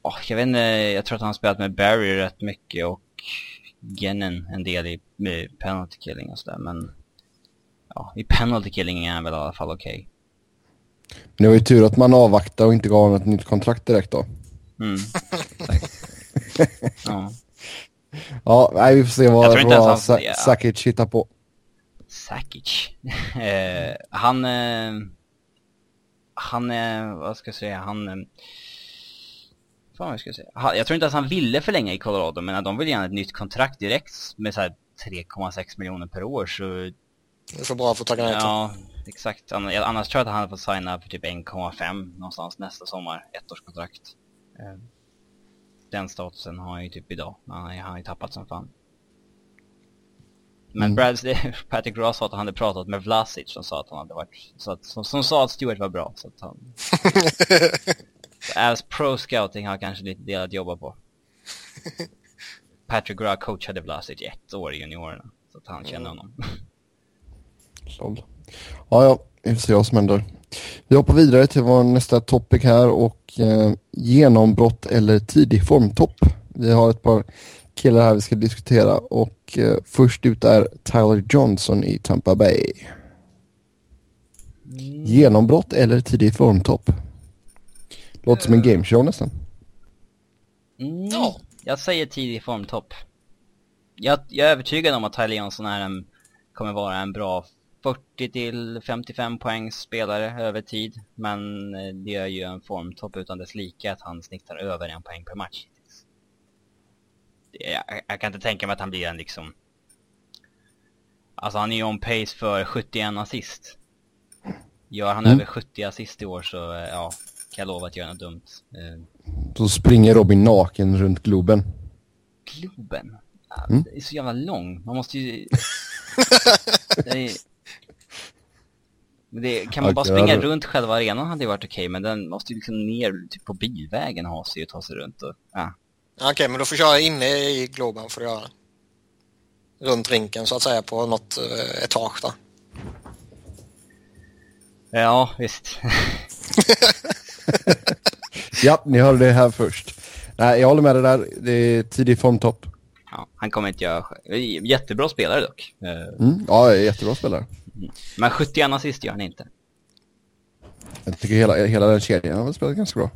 oh, jag vet inte, jag tror att han har spelat med Barry rätt mycket och Gennen en del i penalty killing och sådär, men ja, i penalty killing är han väl i alla fall okej. Okay. Men det var ju tur att man avvaktade och inte gav honom ett nytt kontrakt direkt då. Mm. ja. Ja, nej, vi får se vad, vad Sa ja. Sakic hittar på. Sakic? eh, han... Eh, han, eh, vad ska jag säga, han... Eh, fan vad ska jag säga? Han, jag tror inte ens han ville förlänga i Colorado, men de vill gärna ett nytt kontrakt direkt med så 3,6 miljoner per år så... Det är för bra för att tacka nej Ja, exakt. Annars tror jag att han fått signa för typ 1,5 någonstans nästa sommar, ettårskontrakt. Eh, den statusen har han ju typ idag, han har ju tappat som fan. Men mm. Brad, Patrick Ross sa att han hade pratat med Vlasic som sa att han hade varit, så att, som, som sa att Stewart var bra. Så att han... As pro scouting har kanske lite del att jobba på. Patrick Ross coachade Vlasic ett år i juniorerna, så att han känner honom. Såld. Ja, ja, vi får se vad som händer. Vi hoppar vidare till vår nästa topic här och eh, genombrott eller tidig formtopp. Vi har ett par killar här vi ska diskutera och eh, först ut är Tyler Johnson i Tampa Bay. Mm. Genombrott eller tidig formtopp? Låter som en eh. gameshow nästan. Mm, ja. Jag säger tidig formtopp. Jag, jag är övertygad om att Tyler Johnson är en, kommer vara en bra 40 till 55 poängs spelare över tid. Men eh, det är ju en formtopp utan dess lika att han snittar över en poäng per match. Jag, jag kan inte tänka mig att han blir en liksom... Alltså han är ju on pace för 71 assist. Gör han mm. över 70 assist i år så, eh, ja, kan jag lova att göra något dumt. Eh. Så springer Robin naken runt Globen. Globen? Mm. Det är så jävla lång. Man måste ju... det är... Det, kan man bara springa runt själva arenan hade det varit okej, okay, men den måste ju liksom ner typ på bilvägen ha sig och ta sig runt och, ja. Okej, okay, men då får jag inne i Globen för att göra Runt rinken så att säga på något eh, etage där. Ja, visst. ja, ni hörde det här först. Nej, jag håller med dig där. Det är tidig formtopp. Ja, han kommer inte göra... Jättebra spelare dock. Eh, Mm, ja, jättebra spelare. Men 71 assist gör han inte. Jag tycker hela, hela den kedjan har spelat ganska bra.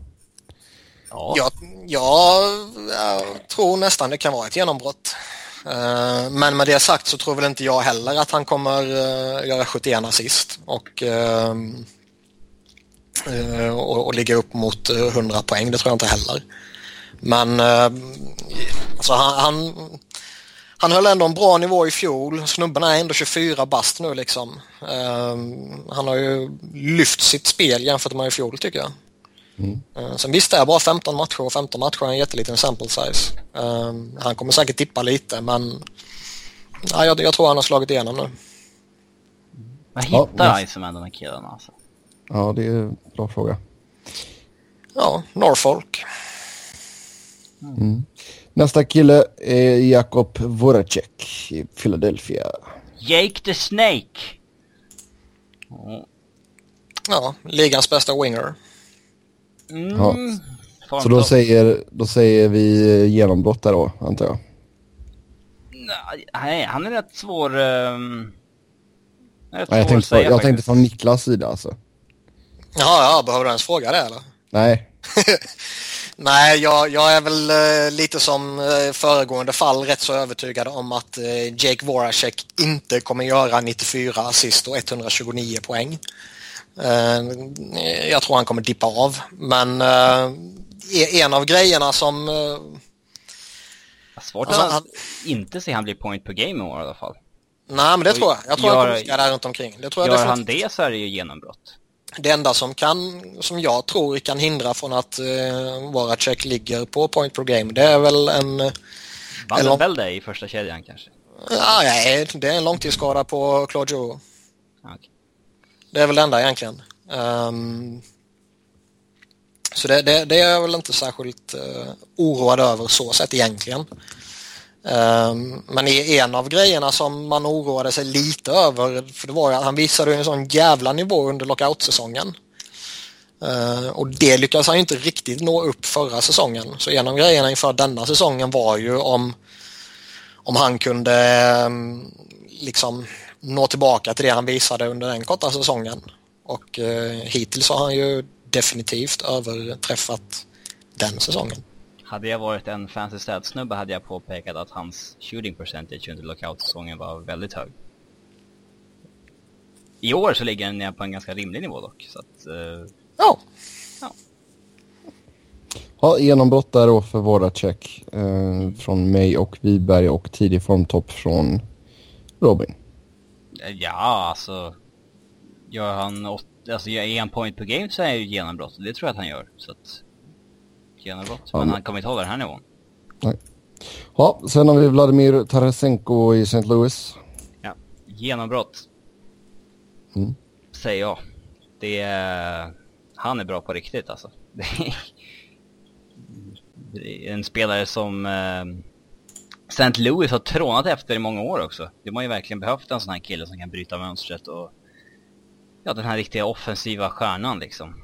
Ja. Jag, jag, jag tror nästan det kan vara ett genombrott. Eh, Men med det sagt så tror väl inte jag heller att han kommer eh, göra 71 assist och, eh, och, och ligga upp mot eh, 100 poäng. Det tror jag inte heller. Men alltså han, han, han höll ändå en bra nivå i fjol. Snubben är ändå 24 bast nu liksom. Eh, Han har ju lyft sitt spel jämfört med i fjol tycker jag. Eh, Sen visst det är bara 15 matcher och 15 matcher är en jätteliten sample size. Eh, Han kommer säkert tippa lite men ja, jag, jag tror han har slagit igenom nu. Vad Ja, hittar men- Iceman den här killen alltså? Ja, det är en bra fråga. Ja, Norfolk. Nästa kille är Jakob Voracek i Philadelphia. Jake the Snake! Ja. Ja, ligans bästa winger. Mm. Ja. Så då säger, då säger vi genombrott där då, antar jag. Nej, han är rätt svår... Um... Rätt Nej, jag svår tänkte, säga jag tänkte från Niklas sida alltså. Ja, ja, behöver du ens fråga det eller? Nej. Nej, jag, jag är väl eh, lite som eh, föregående fall rätt så övertygad om att eh, Jake Voracek inte kommer göra 94 assist och 129 poäng. Jag tror han kommer dippa av. Men e- en av grejerna som... Svårt Alltså, att han- inte se han blir point per game i år i alla fall. nej, men det tror jag. Jag tror Gör- han kommer ligga där runt omkring. Det tror jag Gör han definitivt. det så är det ju genombrott. Det enda som, kan, som jag tror kan hindra från att eh, Voracek ligger på point per game det är väl en... Vann Eller- väl det i första kedjan kanske? Ja, nej, det är en långtidsskada på Claude Giroux. Okej. Det är väl det enda egentligen. Ehm, så det, det, det är jag väl inte särskilt uh, oroad över så sett egentligen. Ehm, men en av grejerna som man oroade sig lite över, för det var att han visade en sån jävla nivå under lockoutsäsongen. Ehm, och det lyckades han ju inte riktigt nå upp förra säsongen. Så en av grejerna inför denna säsongen var ju om, om han kunde ehm, liksom nå tillbaka till det han visade under den korta säsongen. Och eh, hittills har han ju definitivt överträffat den säsongen. Hade jag varit en fancy stats-snubbe hade jag påpekat att hans shooting percentage under lockout-säsongen var väldigt hög. I år så ligger den på en ganska rimlig nivå dock, så att... eh, Ja, Ja, genombrott där då för Voracek. Eh, från mig och Wiberg och tidig formtopp från Robin. ja, alltså... Gör han åt, alltså gör en point per game så är det ju genombrott. Det tror jag att han gör, så att... Genombrott. Ja, men han kommer inte hålla den här nivån. Ja, sen har vi Vladimir Tarasenko i St. Louis. Ja, genombrott. Mm. Säger jag. Det är... Han är bra på riktigt alltså. Det är, det är en spelare som eh, St. Louis har trånat efter i många år också. De har ju verkligen behövt en sån här kille som kan bryta mönstret och... Ja, den här riktiga offensiva stjärnan liksom.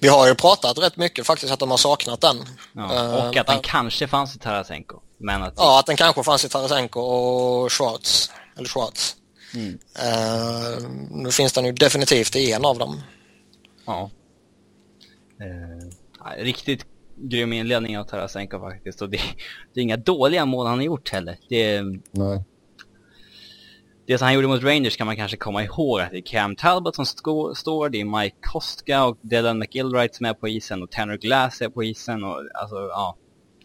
Vi har ju pratat rätt mycket faktiskt att de har saknat den. Ja, Eh, och att den men- kanske fanns i Tarasenko. Men att... Ja, att den kanske fanns i Tarasenko och Schwartz. Eller Schwartz. Mm. Eh, nu finns den ju definitivt i en av dem. Ja. Eh, ja, riktigt grym inledning av Tarasenko faktiskt. Och det, det är inga dåliga mål han har gjort heller. Det, Nej det som han gjorde mot Rangers kan man kanske komma ihåg att det är Cam Talbot som står, det är Mike Kostka och Dylan McIlwright som är på isen och Tanner Glass är på isen och alltså ja.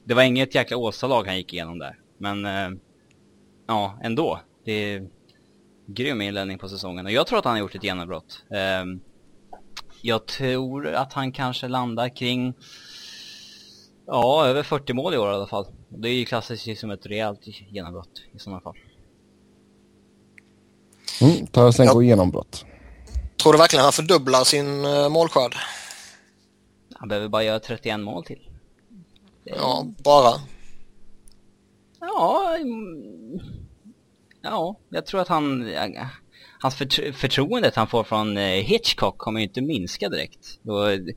Det var inget jäkla Åsa-lag han gick igenom där. Men eh, ja, ändå. Det är grym inledning på säsongen och jag tror att han har gjort ett genombrott. Eh, jag tror att han kanske landar kring Ja, över 40 mål i år i alla fall. Det är ju klassiskt som ett rejält genombrott i sådana fall. Mm, Tarasenko genombrott. Tror du verkligen han fördubblar sin uh, målskörd? Han behöver bara göra 31 mål till. Det Ja, bara. Ja, mm, ja, jag tror att han, hans förtro, förtroendet han får från eh, Hitchcock kommer ju inte minska direkt. Och,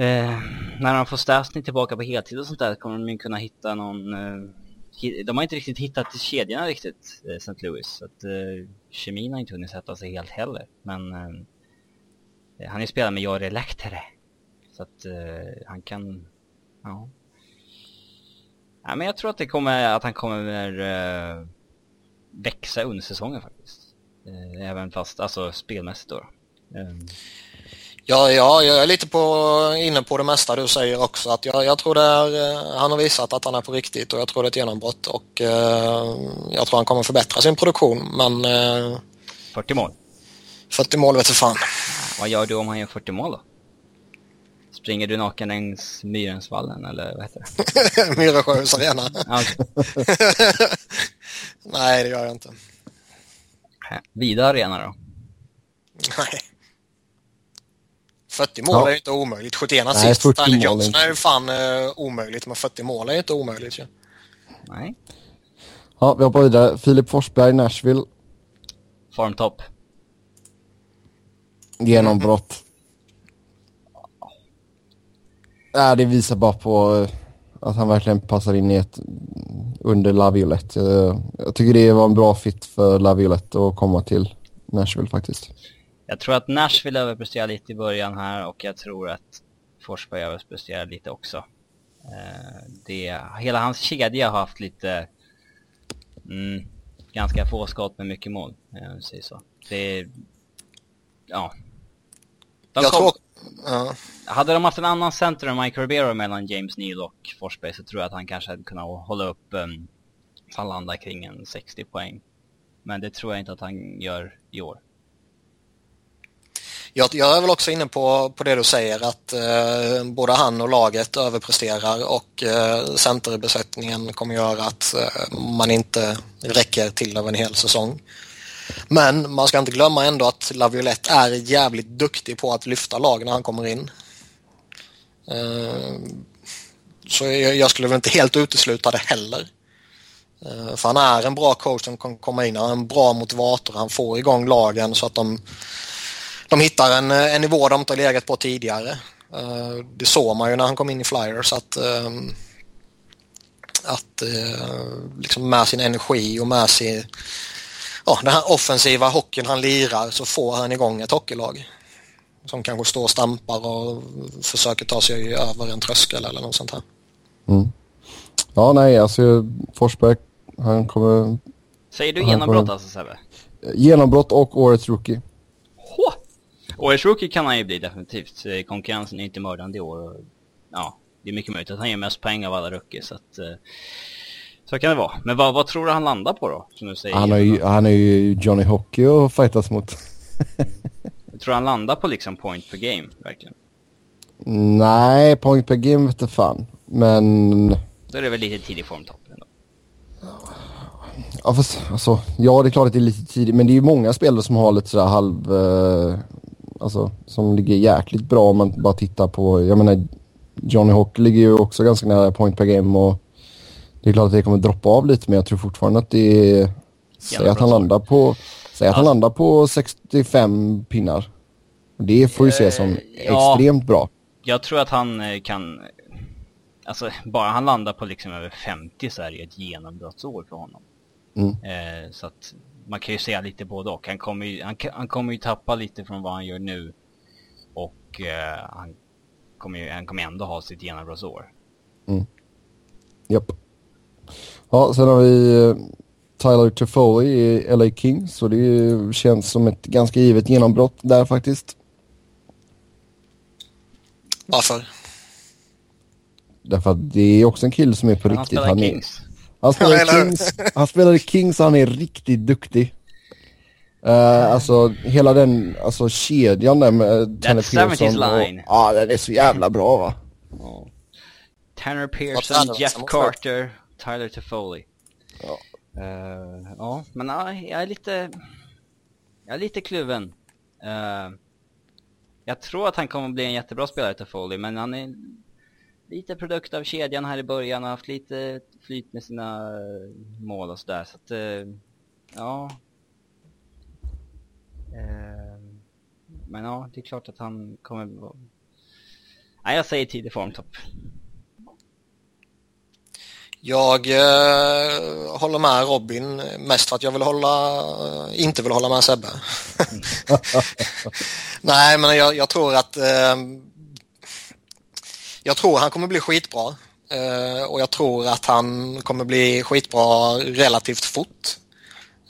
Eh, när de får Stasny tillbaka på heltid och sånt där kommer de ju kunna hitta någon... Eh, de har inte riktigt hittat kedjorna riktigt, eh, St. Louis. Så att eh, kemin har inte hunnit sätta sig helt heller. Men eh, eh han är ju spelat med Jari Lehtere. Så att eh, han kan... Ja. ja. men jag tror att det kommer, att han kommer eh, växa under säsongen faktiskt. Eh, även fast, alltså spelmässigt då. Eh, Ja, ja, jag är lite på, inne på det mesta du säger också. Att jag, jag tror är, eh, han har visat att han är på riktigt och jag tror det är ett genombrott och eh, jag tror han kommer förbättra sin produktion. Men eh, 40 mål. 40 mål vet du fan. Vad gör du om han gör 40 mål då? Springer du naken längs Myrensvallen eller vad heter det? Myresjös arena. Nej, det gör jag inte. Vida arena då? Nej. 40 mål Ja. är ju inte omöjligt. 71 Nej, assist. 40 Tyler mål är Johnson inte- är ju fan eh, omöjligt, men 40 mål är ju inte omöjligt ju. Nej. Ja, vi hoppar vidare. Filip Forsberg, Nashville. Formtopp. Genombrott. Ja, det visar bara på eh, att han verkligen passar in i ett under Laviolette. Jag, jag tycker det var en bra fit för Laviolette att komma till Nashville faktiskt. Jag tror att Nashville överpresterar lite i början här och jag tror att Forsberg överpresterar lite också. Eh, det, hela hans kedja har haft lite, mm, ganska få skott med mycket mål, eh, om säger så. Det, ja. De Jag kom, tror... Ja. Hade de haft en annan center än Mike Ribeiro mellan James Neal och Forsberg så tror jag att han kanske hade kunnat hålla upp, um, han landar kring en 60 poäng. Men det tror jag inte att han gör i år. Jag, jag är väl också inne på, på det du säger att eh, både han och laget överpresterar och eh, centerbesättningen kommer göra att eh, man inte räcker till över en hel säsong. Men man ska inte glömma ändå att Laviolette är jävligt duktig på att lyfta lag när han kommer in. Eh, så jag, jag skulle väl inte helt utesluta det heller. Eh, för han är en bra coach som kan komma in, han är en bra motivator, han får igång lagen så att de de hittar en, en nivå de inte har legat på tidigare. Eh, Det såg man ju när han kom in i Flyers att, eh, att eh, liksom med sin energi och med sin, ja, den här offensiva hockeyn han lirar så får han igång ett hockeylag. Som kanske står och stampar och försöker ta sig över en tröskel eller något sånt här. Ja, nej, alltså Forsberg, han kommer... Säger du genombrott får- alltså Sebbe? Genombrott och årets rookie. Årets rookie kan han ju bli definitivt. Eh, Konkurrensen är inte mördande i år. Och, ja, det är mycket möjligt att han ger mest poäng av alla rookies. Så, att, eh, så kan det vara. Men vad, vad tror du han landar på då? Som du säger. Han har ju, han är ju Johnny Hockey att fightas mot. Jag tror han landar på liksom point per game, verkligen. Nej, point per game vet jag fan. Men... Då är det väl lite tidig formtopp ändå. Ja, fast, alltså, ja, det är klart att det är lite tidigt, men det är ju många spelare som har lite sådär halv... Eh, alltså, som ligger jäkligt bra om man bara tittar på... Jag menar, Johnny Hawk ligger ju också ganska nära point per game och det är klart att det kommer droppa av lite, men jag tror fortfarande att det är... Säg att han landar på... Säg att han landar på 65 pinnar. Det får ju ses som Eh, ja. extremt bra. Jag tror att han eh, kan... Alltså, bara han landar på liksom över 50 så är det ett genombrottsår för honom. Mm. Eh, så att man kan ju säga lite både och. Han kommer ju, han, han kommer ju tappa lite från vad han gör nu. Och eh, han kommer ju han kommer ändå ha sitt genombrottsår. Japp. Ja, sen har vi eh, Tyler Toffoli i LA Kings. Så det känns som ett ganska givet genombrott där faktiskt. Varför? Därför att det är också en kille som är på han riktigt. spelar är, Kings. Han, spelar Ja, i? Kings, han spelar i Kings och han är riktigt duktig. Uh, alltså hela den alltså, kedjan där med uh, Tanner 70s Pearson. Ja, den är så jävla bra va. Ja. Tanner Pearson, Jeff Carter, Tyler Toffoli. Ja. Eh, ja, men ja, jag är lite... Jag är lite kluven. Eh, jag tror att han kommer att bli en jättebra spelare Toffoli, men han är lite produkt av kedjan här i början och har haft lite flyt med sina eh, mål och sådär. Så att, eh, ja. Eh, men ja, det är klart att han kommer Nej, jag säger tidig formtopp. Jag eh, håller med Robin mest för att jag vill hålla, inte vill hålla med Sebbe. Nej, men jag, jag tror att eh, jag tror han kommer bli skitbra eh, och jag tror att han kommer bli skitbra relativt fort.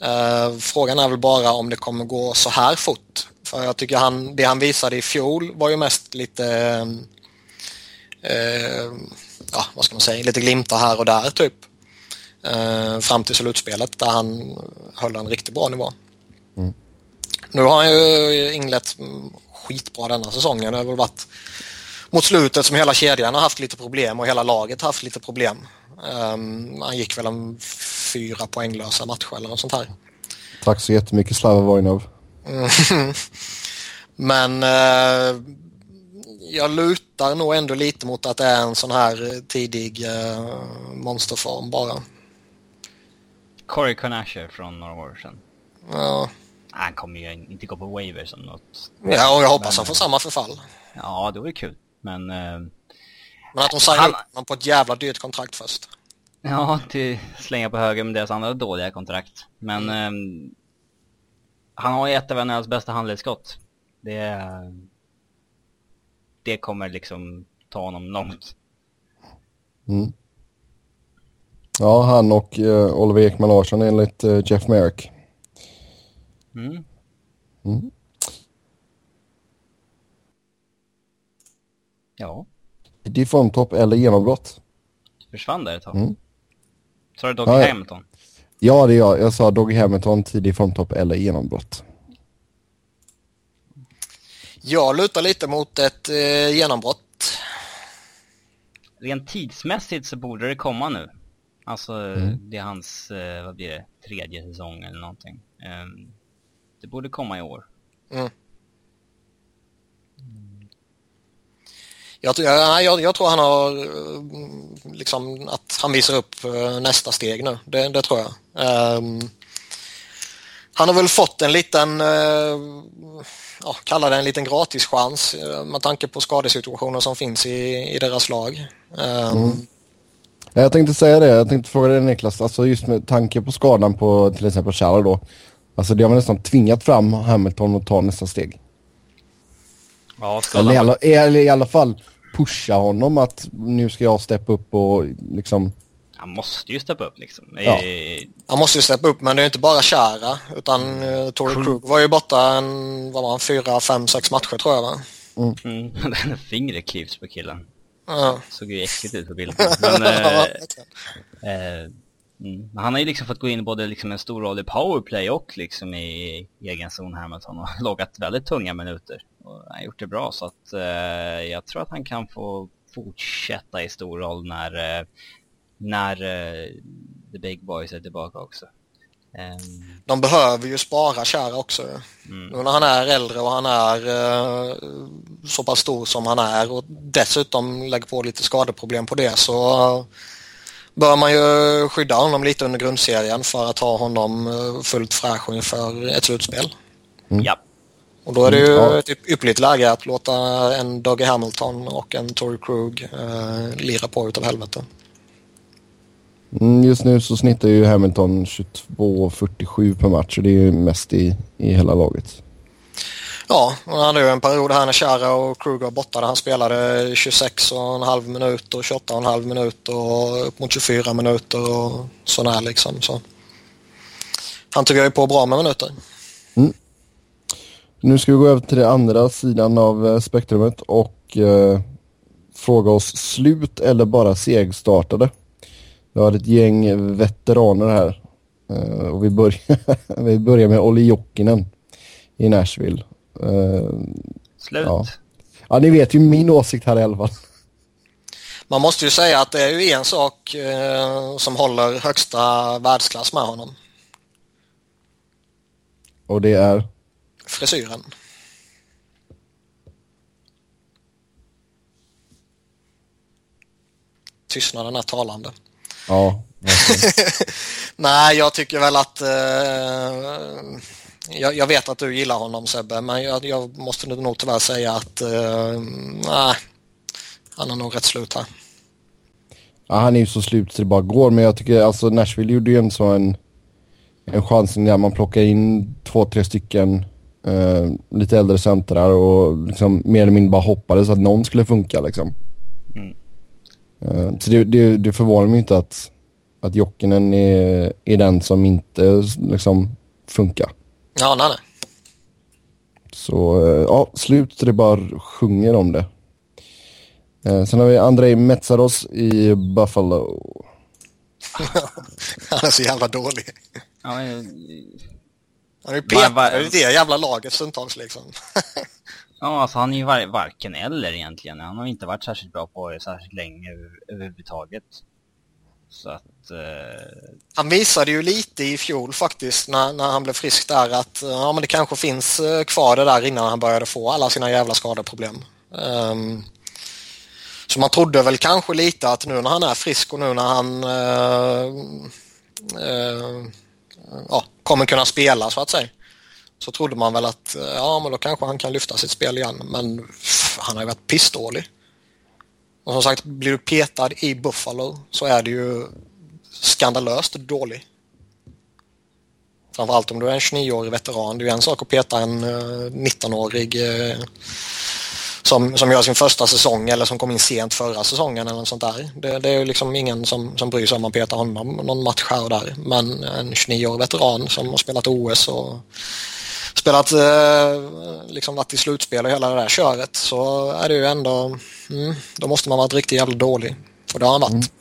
Eh, frågan är väl bara om det kommer gå så här fort. För jag tycker han, det han visade i fjol var ju mest lite eh, ja, vad ska man säga, lite glimtar här och där typ. Fram till slutspelet där han höll en riktigt bra nivå. Mm. Nu har han ju inlett skitbra denna säsongen. Det har väl varit mot slutet som hela kedjan har haft lite problem och hela laget har haft lite problem. Um, han gick väl en fyra poänglösa matcher eller något sånt här. Tack så jättemycket Slava Vojnov. Men uh, jag lutar nog ändå lite mot att det är en sån här tidig uh, monsterform bara. Corey Conasher från några år sedan. Ja. Han kommer ju inte gå på waiver som något. Ja, och jag hoppas han får samma förfall. Ja, det vore kul. Men... Uh, men att de signar han... upp honom på ett jävla dyrt kontrakt först. Ja, till slänga på höger med deras andra dåliga kontrakt. Men mm. um, han har ju ett av NHLs bästa handledsskott. Det, det kommer liksom ta honom långt. Mm. Ja, han och uh, Oliver Ekman Larsson enligt uh, Jeff Merrick. Mm. Mm. Ja. Tidig formtopp eller genombrott? Försvann där ett tag. Mm. Sa du Doggy ja, Hamilton? Ja, det är jag. Jag sa Doggy Hamilton, tidig formtopp eller genombrott. Jag lutar lite mot ett eh, genombrott. Rent tidsmässigt så borde det komma nu. Alltså, mm. det är hans, eh, vad blir det, tredje säsong eller någonting. Um, det borde komma i år. Mm. Jag, jag, jag, tror han har eh, liksom att han visar upp eh, nästa steg nu. Det, det tror jag. Um, han har väl fått en liten, uh, ja, kalla det en liten gratischans uh, med tanke på skadesituationer som finns i, i deras lag. Um, mm. Jag tänkte säga det, jag tänkte fråga dig Niklas, alltså just med tanke på skadan på till exempel Shallow då. Alltså det har man nästan tvingat fram Hamilton att ta nästa steg. Ja, eller, i alla, eller i alla fall pusha honom att nu ska jag steppa upp och liksom... Han måste ju steppa upp liksom. Ja. Han måste ju steppa upp men det är inte bara Kära utan uh, Tory Krug var ju borta en, vad var han, fyra, fem, sex matcher tror jag va? Mm. Mm. Fingret klyvs på killen. Ja. Såg ju äckligt ut på bilden. Men, äh, äh, Mm. Han har ju liksom fått gå in både liksom en stor roll i powerplay och liksom i, egen zon Hamilton och loggat väldigt tunga minuter. Och han har gjort det bra så att eh, jag tror att han kan få fortsätta i stor roll när, eh, när eh, the big boys är tillbaka också. Um... De behöver ju spara Kära också. Mm. Nu när han är äldre och han är uh, så pass stor som han är och dessutom lägger på lite skadeproblem på det så bör man ju skydda honom lite under grundserien för att ha honom eh, fullt fräsch inför ett slutspel. Mm. Ja. Och då är det ju mm, ja. ypperligt läge att låta en Dougie Hamilton och en Tory Krug eh, lira på utav helvete. Mm, just nu så snittar ju Hamilton 22-47 per match och det är ju mest i, i hela laget. Ja, han hade ju en period här när Chara och Kruger borta där han spelade 26,5 minuter och 28,5 minuter och upp mot 24 minuter och sådär liksom. Så. Han jag är på bra med minuter. Mm. Nu ska vi gå över till den andra sidan av eh, spektrumet och eh, fråga oss slut eller bara segstartade. Vi har ett gäng veteraner här. Eh, och vi börjar, vi börjar med Olli Jokinen i Nashville. Uh, Slut. Ja. ja, ni vet ju min åsikt här i alla fall. Man måste ju säga att det är ju en sak eh, som håller högsta världsklass med honom. Och det är? Frisyren. Tystnaden är talande. Ja. Nej, jag tycker väl att eh, jag, jag, vet att du gillar honom Sebbe, men jag, jag måste nog tyvärr säga att uh, nej. han är nog rätt slut här. Ja, han är ju så slut så det bara går, men jag tycker alltså Nashville gjorde ju en så en, en chansning där man plockar in två, tre stycken eh, lite äldre centrar och liksom mer eller mindre bara hoppades att någon skulle funka liksom. Mm. Eh, så det, det, det förvånar mig inte att, att Jokinen är, är den som inte liksom funkar. Ja, nej, nej. Så eh, ja, slut det bara sjunger om det. Eh, sen har vi Andrei Metsaros i Buffalo. Han är så jävla dålig. Ja, Han är ju Var- i det jävla laget stundtals liksom. ja, alltså han är ju var, varken eller egentligen. Han har inte varit särskilt bra på det särskilt länge över, överhuvudtaget. Så att... Eh, Han visade ju lite i fjol faktiskt när, när han blev frisk där att ja, men det kanske finns eh, kvar det där innan han började få alla sina jävla skadeproblem. Ehm, så man trodde väl kanske lite att nu när han är frisk och nu när han eh, eh, ja, kommer kunna spela så att säga. Så trodde man väl att ja men då kanske han kan lyfta sitt spel igen men pff, han har ju varit pissdålig. Och som sagt, blir du petad i Buffalo så är det ju skandalöst dålig. Framförallt om du är en 29-årig veteran. Det är ju en sak att peta en 19-årig eh, som, som gör sin första säsong eller som kom in sent förra säsongen eller något sånt där. Det, det är ju liksom ingen som, som bryr sig om att peta honom någon match här och där. Men en 29-årig veteran som har spelat OS och spelat, eh, liksom varit i slutspel och hela det där köret så är det ju ändå, mm, då måste man vara riktigt jävla dålig. Och det har han varit.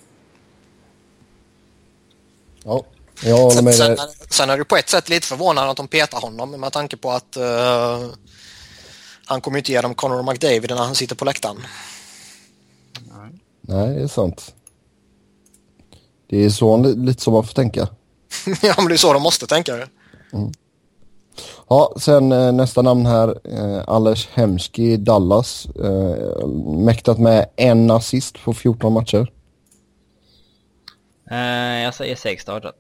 Ja, jag håller Sen, med sen, dig. sen är det på ett sätt lite förvånande att de petar honom med tanke på att eh, han kommer ju inte ge dem Conor McDavid när han sitter på läktaren. Nej, det är sant. Det är så lite som man får tänka. ja, men det är så de måste tänka det. Ja, sen eh, nästa namn här. Eh, Anders Hemski, Dallas. Eh, mäktat med en assist på 14 matcher. eh, jag säger segstartad.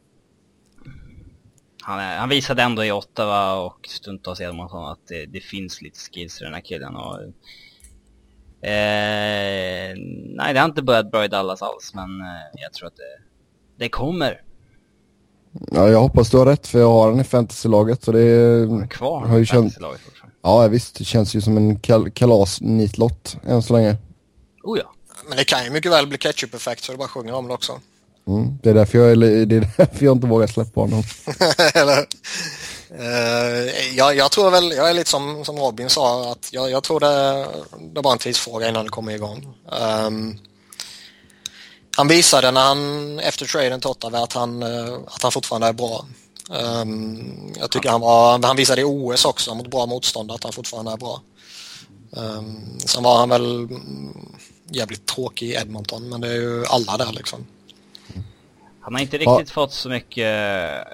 Han, är, han visade ändå i Ottawa och stundtals i Edmonton att det, det finns lite skills i den här killen. Och, eh, nej, det har inte börjat bra i Dallas alls, men eh, jag tror att det, det kommer. Ja, jag hoppas du har rätt för jag har den i fantasylaget. Så det är, Kvar har ju känt. Ja, visst. Det känns ju som en kal kalas-nitlott än så länge. Oh ja. Men det kan ju mycket väl bli ketchup-effekt så det bara sjunger om det också. Mm. Det, är därför jag, det är därför jag inte vågar släppa honom. Eller, eh, jag, jag tror väl, jag är lite som, som Robin sa, att jag, jag tror det, det var en tidsfråga innan det kommer igång. Um, han visade när han, efter traden till Ottawa att han, eh, att han fortfarande är bra. Um, jag tycker han var, han visade i OS också mot bra motstånd att han fortfarande är bra. Um, sen var han väl jävligt tråkig i Edmonton men det är ju alla där liksom. Han har inte Ja. riktigt fått så mycket...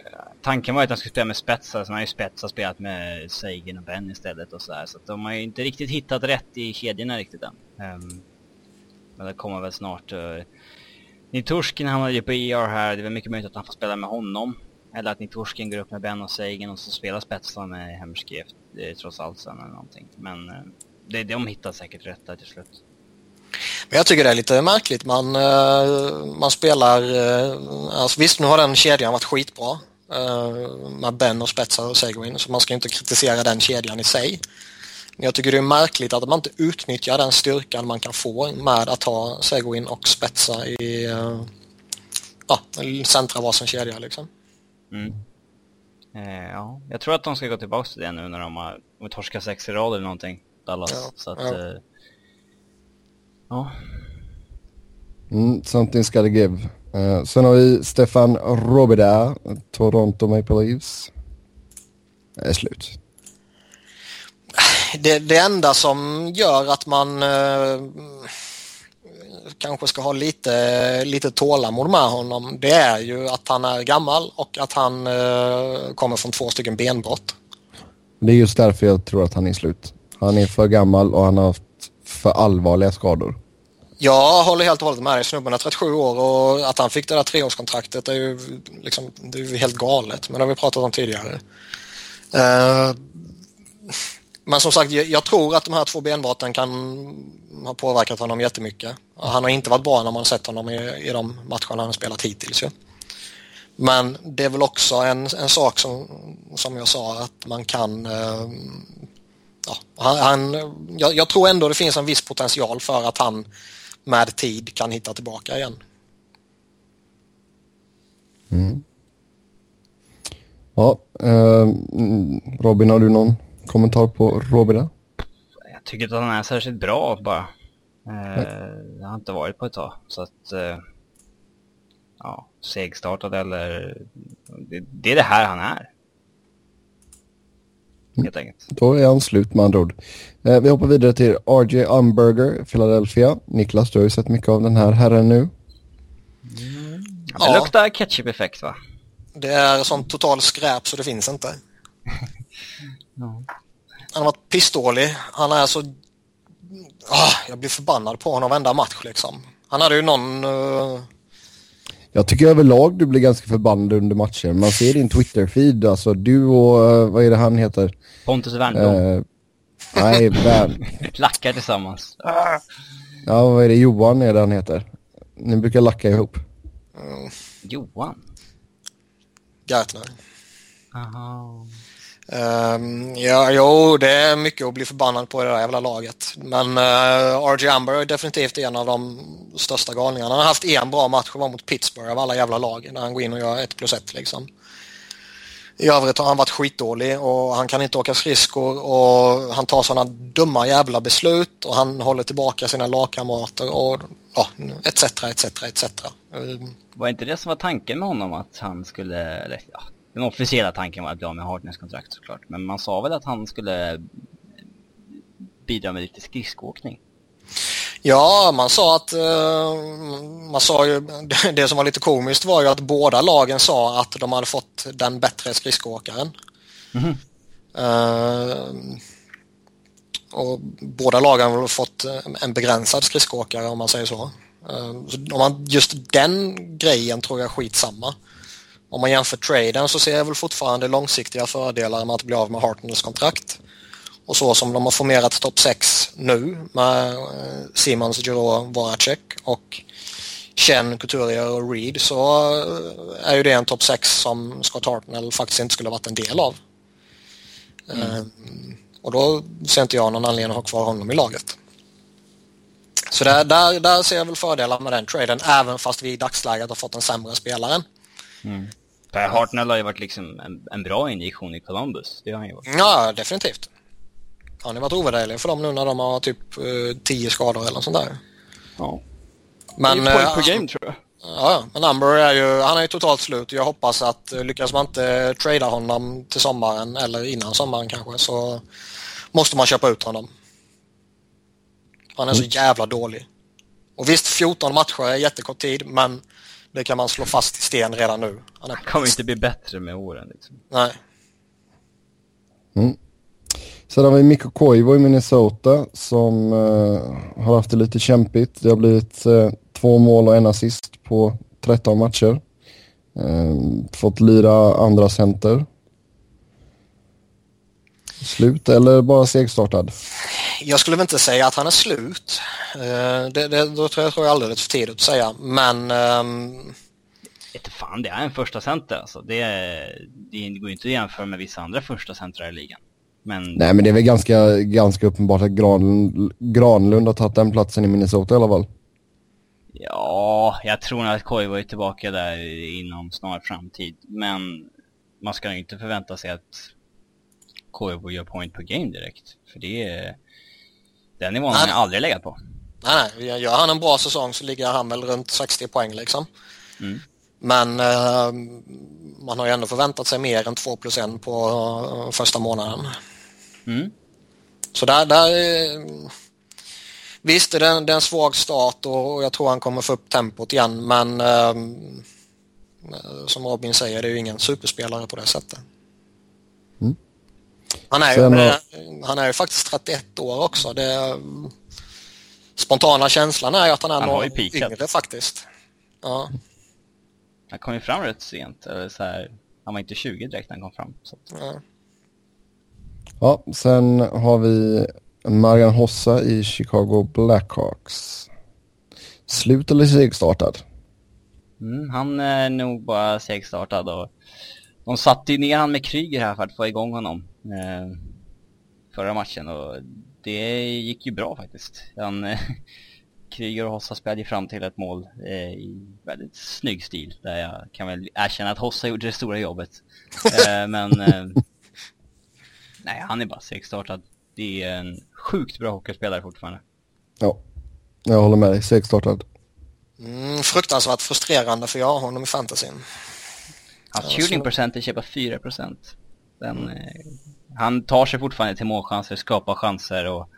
Tanken var att han skulle spela med spetsar, sen har ju spetsar spelat med Sagan och Ben istället och sådär. Så att de har ju inte riktigt hittat rätt i kedjorna riktigt än. Ehm, men det kommer väl snart. Uh, Niturskin hamnade ju på ER här, det är väl mycket möjligt att han får spela med honom. Eller att Niturskin går upp med Ben och Sagan och så spelar spetsarna med eh, trots allt sen eller någonting. Men eh, det, de hittar säkert rätt där till slut. Men jag tycker det är lite märkligt. Man, eh, man spelar... eh, Alltså visst, nu har den kedjan varit skitbra. eh, Med Ben och Spetsar och Seguin. Så man ska inte kritisera den kedjan i sig. Men jag tycker det är märkligt att man inte utnyttjar den styrkan man kan få med att ha Seguin och Spetsa i... Ja, centra varsin kedja liksom. Mm. Eh, ja, jag tror att de ska gå tillbaka till det nu när de har torskat sex i rad eller någonting, Dallas. Ja, så att, ja. eh, ja. Mm, something's gotta give. Eh, sen har vi Stefan Robida, Toronto Maple Leafs. Det är slut. Det, det enda som gör att man eh, kanske ska ha lite, lite tålamod med honom det är ju att han är gammal och att han eh, kommer från två stycken benbrott. Det är just därför jag tror att han är slut. Han är för gammal och han har haft för allvarliga skador. Jag håller helt och hållet med dig. Snubben är 37 år och att han fick det där treårskontraktet är ju, liksom, det är ju helt galet. Men det har vi pratat om tidigare. Uh, Men som sagt, jag, jag tror att de här två benbrotten kan ha påverkat honom jättemycket. Han har inte varit bra när man sett honom i, i de matcherna han har spelat hittills. Ja. Men det är väl också en, en sak som, som jag sa att man kan... uh, ja, han, han jag, jag, tror ändå det finns en viss potential för att han med tid kan hitta tillbaka igen. Mm. Ja, eh, Robin har du någon kommentar på Robin? Jag tycker inte att han är särskilt bra bara. Eh, det har inte varit på ett tag. Så att... Eh, ja, segstartad eller... Det, det, är det här han är. Helt enkelt. Då är han slut med andra ord. Eh, vi hoppar vidare till RJ Umberger, Philadelphia. Niklas, du har ju sett mycket av den här herren nu. Mm. Ja, det ja. luktar ketchup-effekt va? Det är sånt total skräp så det finns inte. ja. Han har varit pissdålig. Han är så... Ah, jag blir förbannad på honom varenda match liksom. Han hade ju någon... Uh... Jag tycker överlag du blir ganska förbannad under matcher. Man ser din Twitter-feed, alltså du och, uh, vad är det han heter? Pontus Wernbloom. Uh, nej, Bern. Lackar tillsammans. Ja, vad är det? Johan är det han heter. Ni brukar lacka ihop. Mm. Johan? Gartner. Aha. Um, ja, jo, det är mycket att bli förbannad på i det där jävla laget. Men eh, uh, RG Amber är definitivt en av de största galningarna. Han har haft en bra match och var mot Pittsburgh av alla jävla lag när han går in och gör ett plus ett liksom. I övrigt har han varit skitdålig och han kan inte åka skridskor och han tar sådana dumma jävla beslut och han håller tillbaka sina lagkamrater och ja, etc, etc, etc. Var inte det som var tanken med honom att han skulle, eller ja, den officiella tanken var att bli av med Hartness kontrakt såklart. Men man sa väl att han skulle bidra med lite skridskoåkning? Ja, man sa att uh, man sa ju, det som var lite komiskt var ju att båda lagen sa att de hade fått den bättre skridskoåkaren. Mm -hmm. och båda lagen har fått en begränsad skridskoåkare om man säger så. Så om man, just den grejen tror jag skitsamma. Om man jämför traden så ser jag väl fortfarande långsiktiga fördelar med att bli av med Hartnells kontrakt. Och så som de har formerat topp 6 nu med eh, Simons, Giroux, Voracek och Chen, Couturier och Reed så eh, är ju det en topp 6 som Scott Hartnell faktiskt inte skulle ha varit en del av. Mm. Um, och då ser inte jag någon anledning att ha kvar honom i laget. Så där, där, där ser jag väl fördelar med den traden även fast vi i dagsläget har fått en sämre spelare. Mm. Per Hartnell har ju varit liksom en, en, bra injektion i Columbus. Det har han ju varit. Ja, definitivt. Han har varit ovärderlig för dem nu när de har typ 10 uh, skador eller något sånt där. Ja. Men, det är point uh, per game tror jag. Ja, men Amber är ju, han är ju totalt slut. Jag hoppas att uh, lyckas man inte trada honom till sommaren eller innan sommaren kanske så måste man köpa ut honom. Han är så mm. jävla dålig. Och visst, 14 matcher är jättekort tid, men det kan man slå fast i sten redan nu. Han, är... kommer inte bli bättre med åren. Liksom. Nej. Mm. Sen har vi Mikko Koivu i Minnesota som uh, har haft det lite kämpigt. Det har blivit uh, två mål och en assist på 13 matcher. Uh, fått lira andra center. Slut eller bara segstartad? Jag skulle väl inte säga att han är slut. Det, det, då tror jag, tror jag alldeles för tidigt att säga. Men... Um... Inte fan, det är en första center alltså. Det, det går ju inte att jämföra med vissa andra första centrar i ligan. Men... Nej men det är väl ganska, ganska uppenbart att Gran, Granlund har tagit den platsen i Minnesota i alla fall. Ja, jag tror nog att Koivu är tillbaka där inom snar framtid. Men man ska ju inte förvänta sig att Koivu gör point per game direkt. För det är... Den nivån har jag aldrig legat på. Nej, nej. Gör han en bra säsong så ligger han väl runt 60 poäng liksom. Mm. Men eh, man har ju ändå förväntat sig mer än 2 plus 1 på uh, första månaden. Mm. Så där, där Visst, det är, en, det en svag start och jag tror han kommer få upp tempot igen men eh, som Robin säger, det är ju ingen superspelare på det sättet. Han, är ju, har... han är ju faktiskt 31 år också. Det, spontana känslan är att han är han några yngre faktiskt. Ja. Han kom ju fram rätt sent. Eller så här, han var inte 20 direkt när han kom fram. Så. Ja. Ja, sen har vi Marian Hossa i Chicago Blackhawks. Slut eller segstartad? Mm, han är nog bara segstartad och de satte ju ner han med Kryger här för att få igång honom eh, förra matchen och det gick ju bra faktiskt. Han, eh, Kryger och Hossa spelade fram till ett mål eh, i väldigt snygg stil där jag kan väl erkänna att Hossa gjorde det stora jobbet. Eh, men eh, nej, han är bara segstartad. Det är en sjukt bra hockeyspelare fortfarande. Ja, jag håller med dig. Segstartad. Mm, fruktansvärt frustrerande för jag har honom i fantasyn. Hans ja, shooting percentage är bara 4 procent. Mm. Han tar sig fortfarande till målchanser, skapar chanser och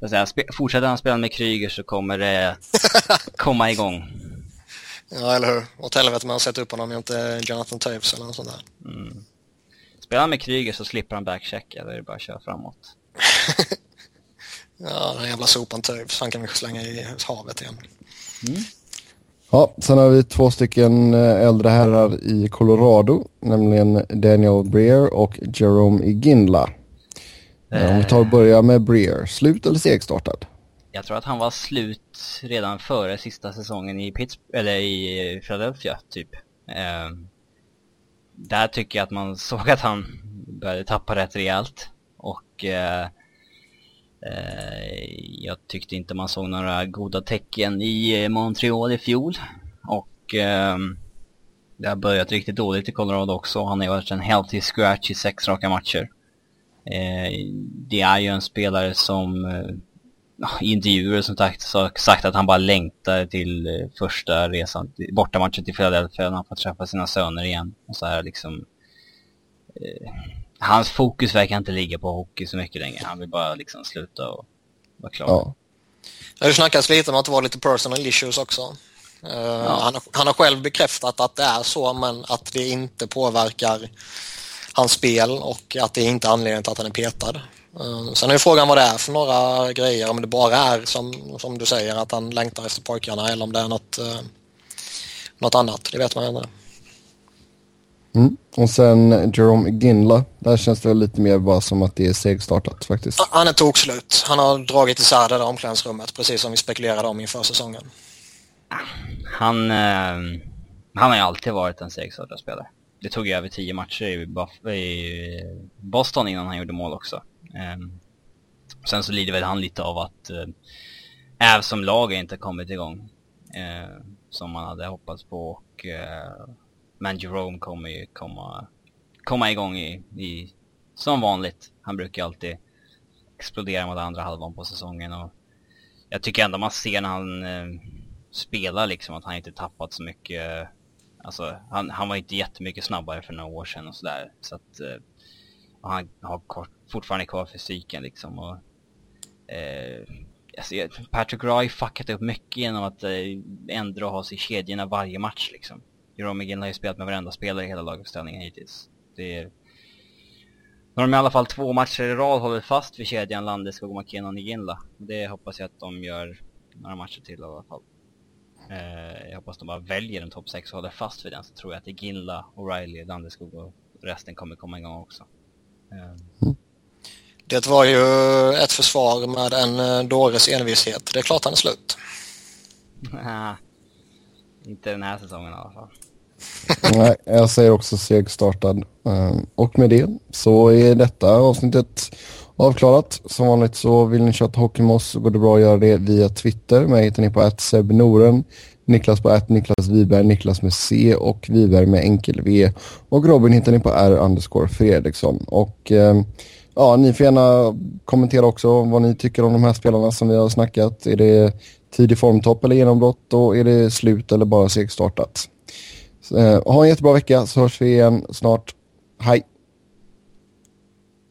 så säga, fortsätter han spela med Kryger så kommer det komma igång. Ja, eller hur. Åt helvete man sätter upp honom, inte Jonathan Taves eller något sånt där. Mm. Spelar han med Kryger så slipper han backchecka, då är det bara att köra framåt. ja, den jävla sopan Taves, han kan vi slänga i havet igen. Mm. Ja, sen har vi två stycken eh, äldre herrar i Colorado, nämligen Daniel Breer och Jerome Iginla. Äh... Eh, om vi tar och börjar med Breer, slut eller segstartad? Jag tror att han var slut redan före sista säsongen i Pittsburgh, eller i Philadelphia typ. Eh, där tycker jag att man såg att han började tappa rätt rejält. Och eh, Eh, jag tyckte inte man såg några goda tecken i eh, Montreal i fjol. Och eh, det har börjat riktigt dåligt i Colorado också. Han har varit en healthy scratch i sex raka matcher. Eh, det är ju en spelare som eh, i intervjuer som sagt, sagt att han bara längtar till eh, första resan, bortamatchen till Philadelphia när han får träffa sina söner igen. Och så här liksom eh, hans fokus verkar inte ligga på hockey så mycket längre. Han vill bara liksom sluta och vara klar. Ja. Det snackas lite om att det var lite personal issues också. Uh, ja. han, har, han har själv bekräftat att det är så men att det inte påverkar hans spel och att det inte är anledningen till att han är petad. Uh, sen är ju frågan vad det är för några grejer, om det bara är som, som du säger att han längtar efter pojkarna eller om det är något, uh, något annat, det vet man inte. Mm. Och sen Jerome Ginla, där känns det lite mer bara som att det är segstartat faktiskt. Han är tokslut. Han har dragit isär det där omklädningsrummet, precis som vi spekulerade om inför säsongen. Han, eh, han har ju alltid varit en segstartad spelare. Det tog ju över tio matcher i, Buff i Boston innan han gjorde mål också. Eh, sen så lider väl han lite av att eh, Äv som lag inte kommit igång eh, som man hade hoppats på och eh, men Jerome kommer ju komma, komma igång i, i, som vanligt. Han brukar alltid explodera mot andra halvan på säsongen och jag tycker ändå man ser när han eh, spelar liksom att han inte tappat så mycket. Alltså han, han var inte jättemycket snabbare för några år sedan och sådär. Så att eh, han har kort, fortfarande kvar fysiken liksom och eh, alltså, Patrick Roy fuckat upp mycket genom att eh, ändra och ha sig i kedjorna varje match liksom. Jerome McGill har ju spelat med varenda spelare i hela laguppställningen hittills. Det är... Nu har de i alla fall två matcher i rad hållit fast vid kedjan Landeskog, McKinnon och Ginla. Det hoppas jag att de gör några matcher till i alla fall. Eh, jag hoppas de bara väljer en topp 6 och håller fast vid den så tror jag att det är Ginla, O'Reilly, Landeskog och resten kommer komma igång också. Eh. Det var ju ett försvar med en eh, dåres envishet. Det är klart han är slut. Inte den här säsongen i alla fall. Nej, jag säger också segstartad. Ehm, och med det så är detta avsnittet avklarat. Som vanligt så vill ni köra hockey med oss så går det bra att göra det via Twitter. Mig hittar ni på att Noren, Niklas på att Niklas Wiberg, Niklas med C och Wiberg med enkel V. Och Robin hittar ni på R underscore Fredriksson. Och eh, ja, ni får gärna kommentera också vad ni tycker om de här spelarna som vi har snackat. Är det tidig formtopp eller genombrott och är det slut eller bara segstartat? Eh, ha en jättebra vecka så hörs vi igen snart. Hej!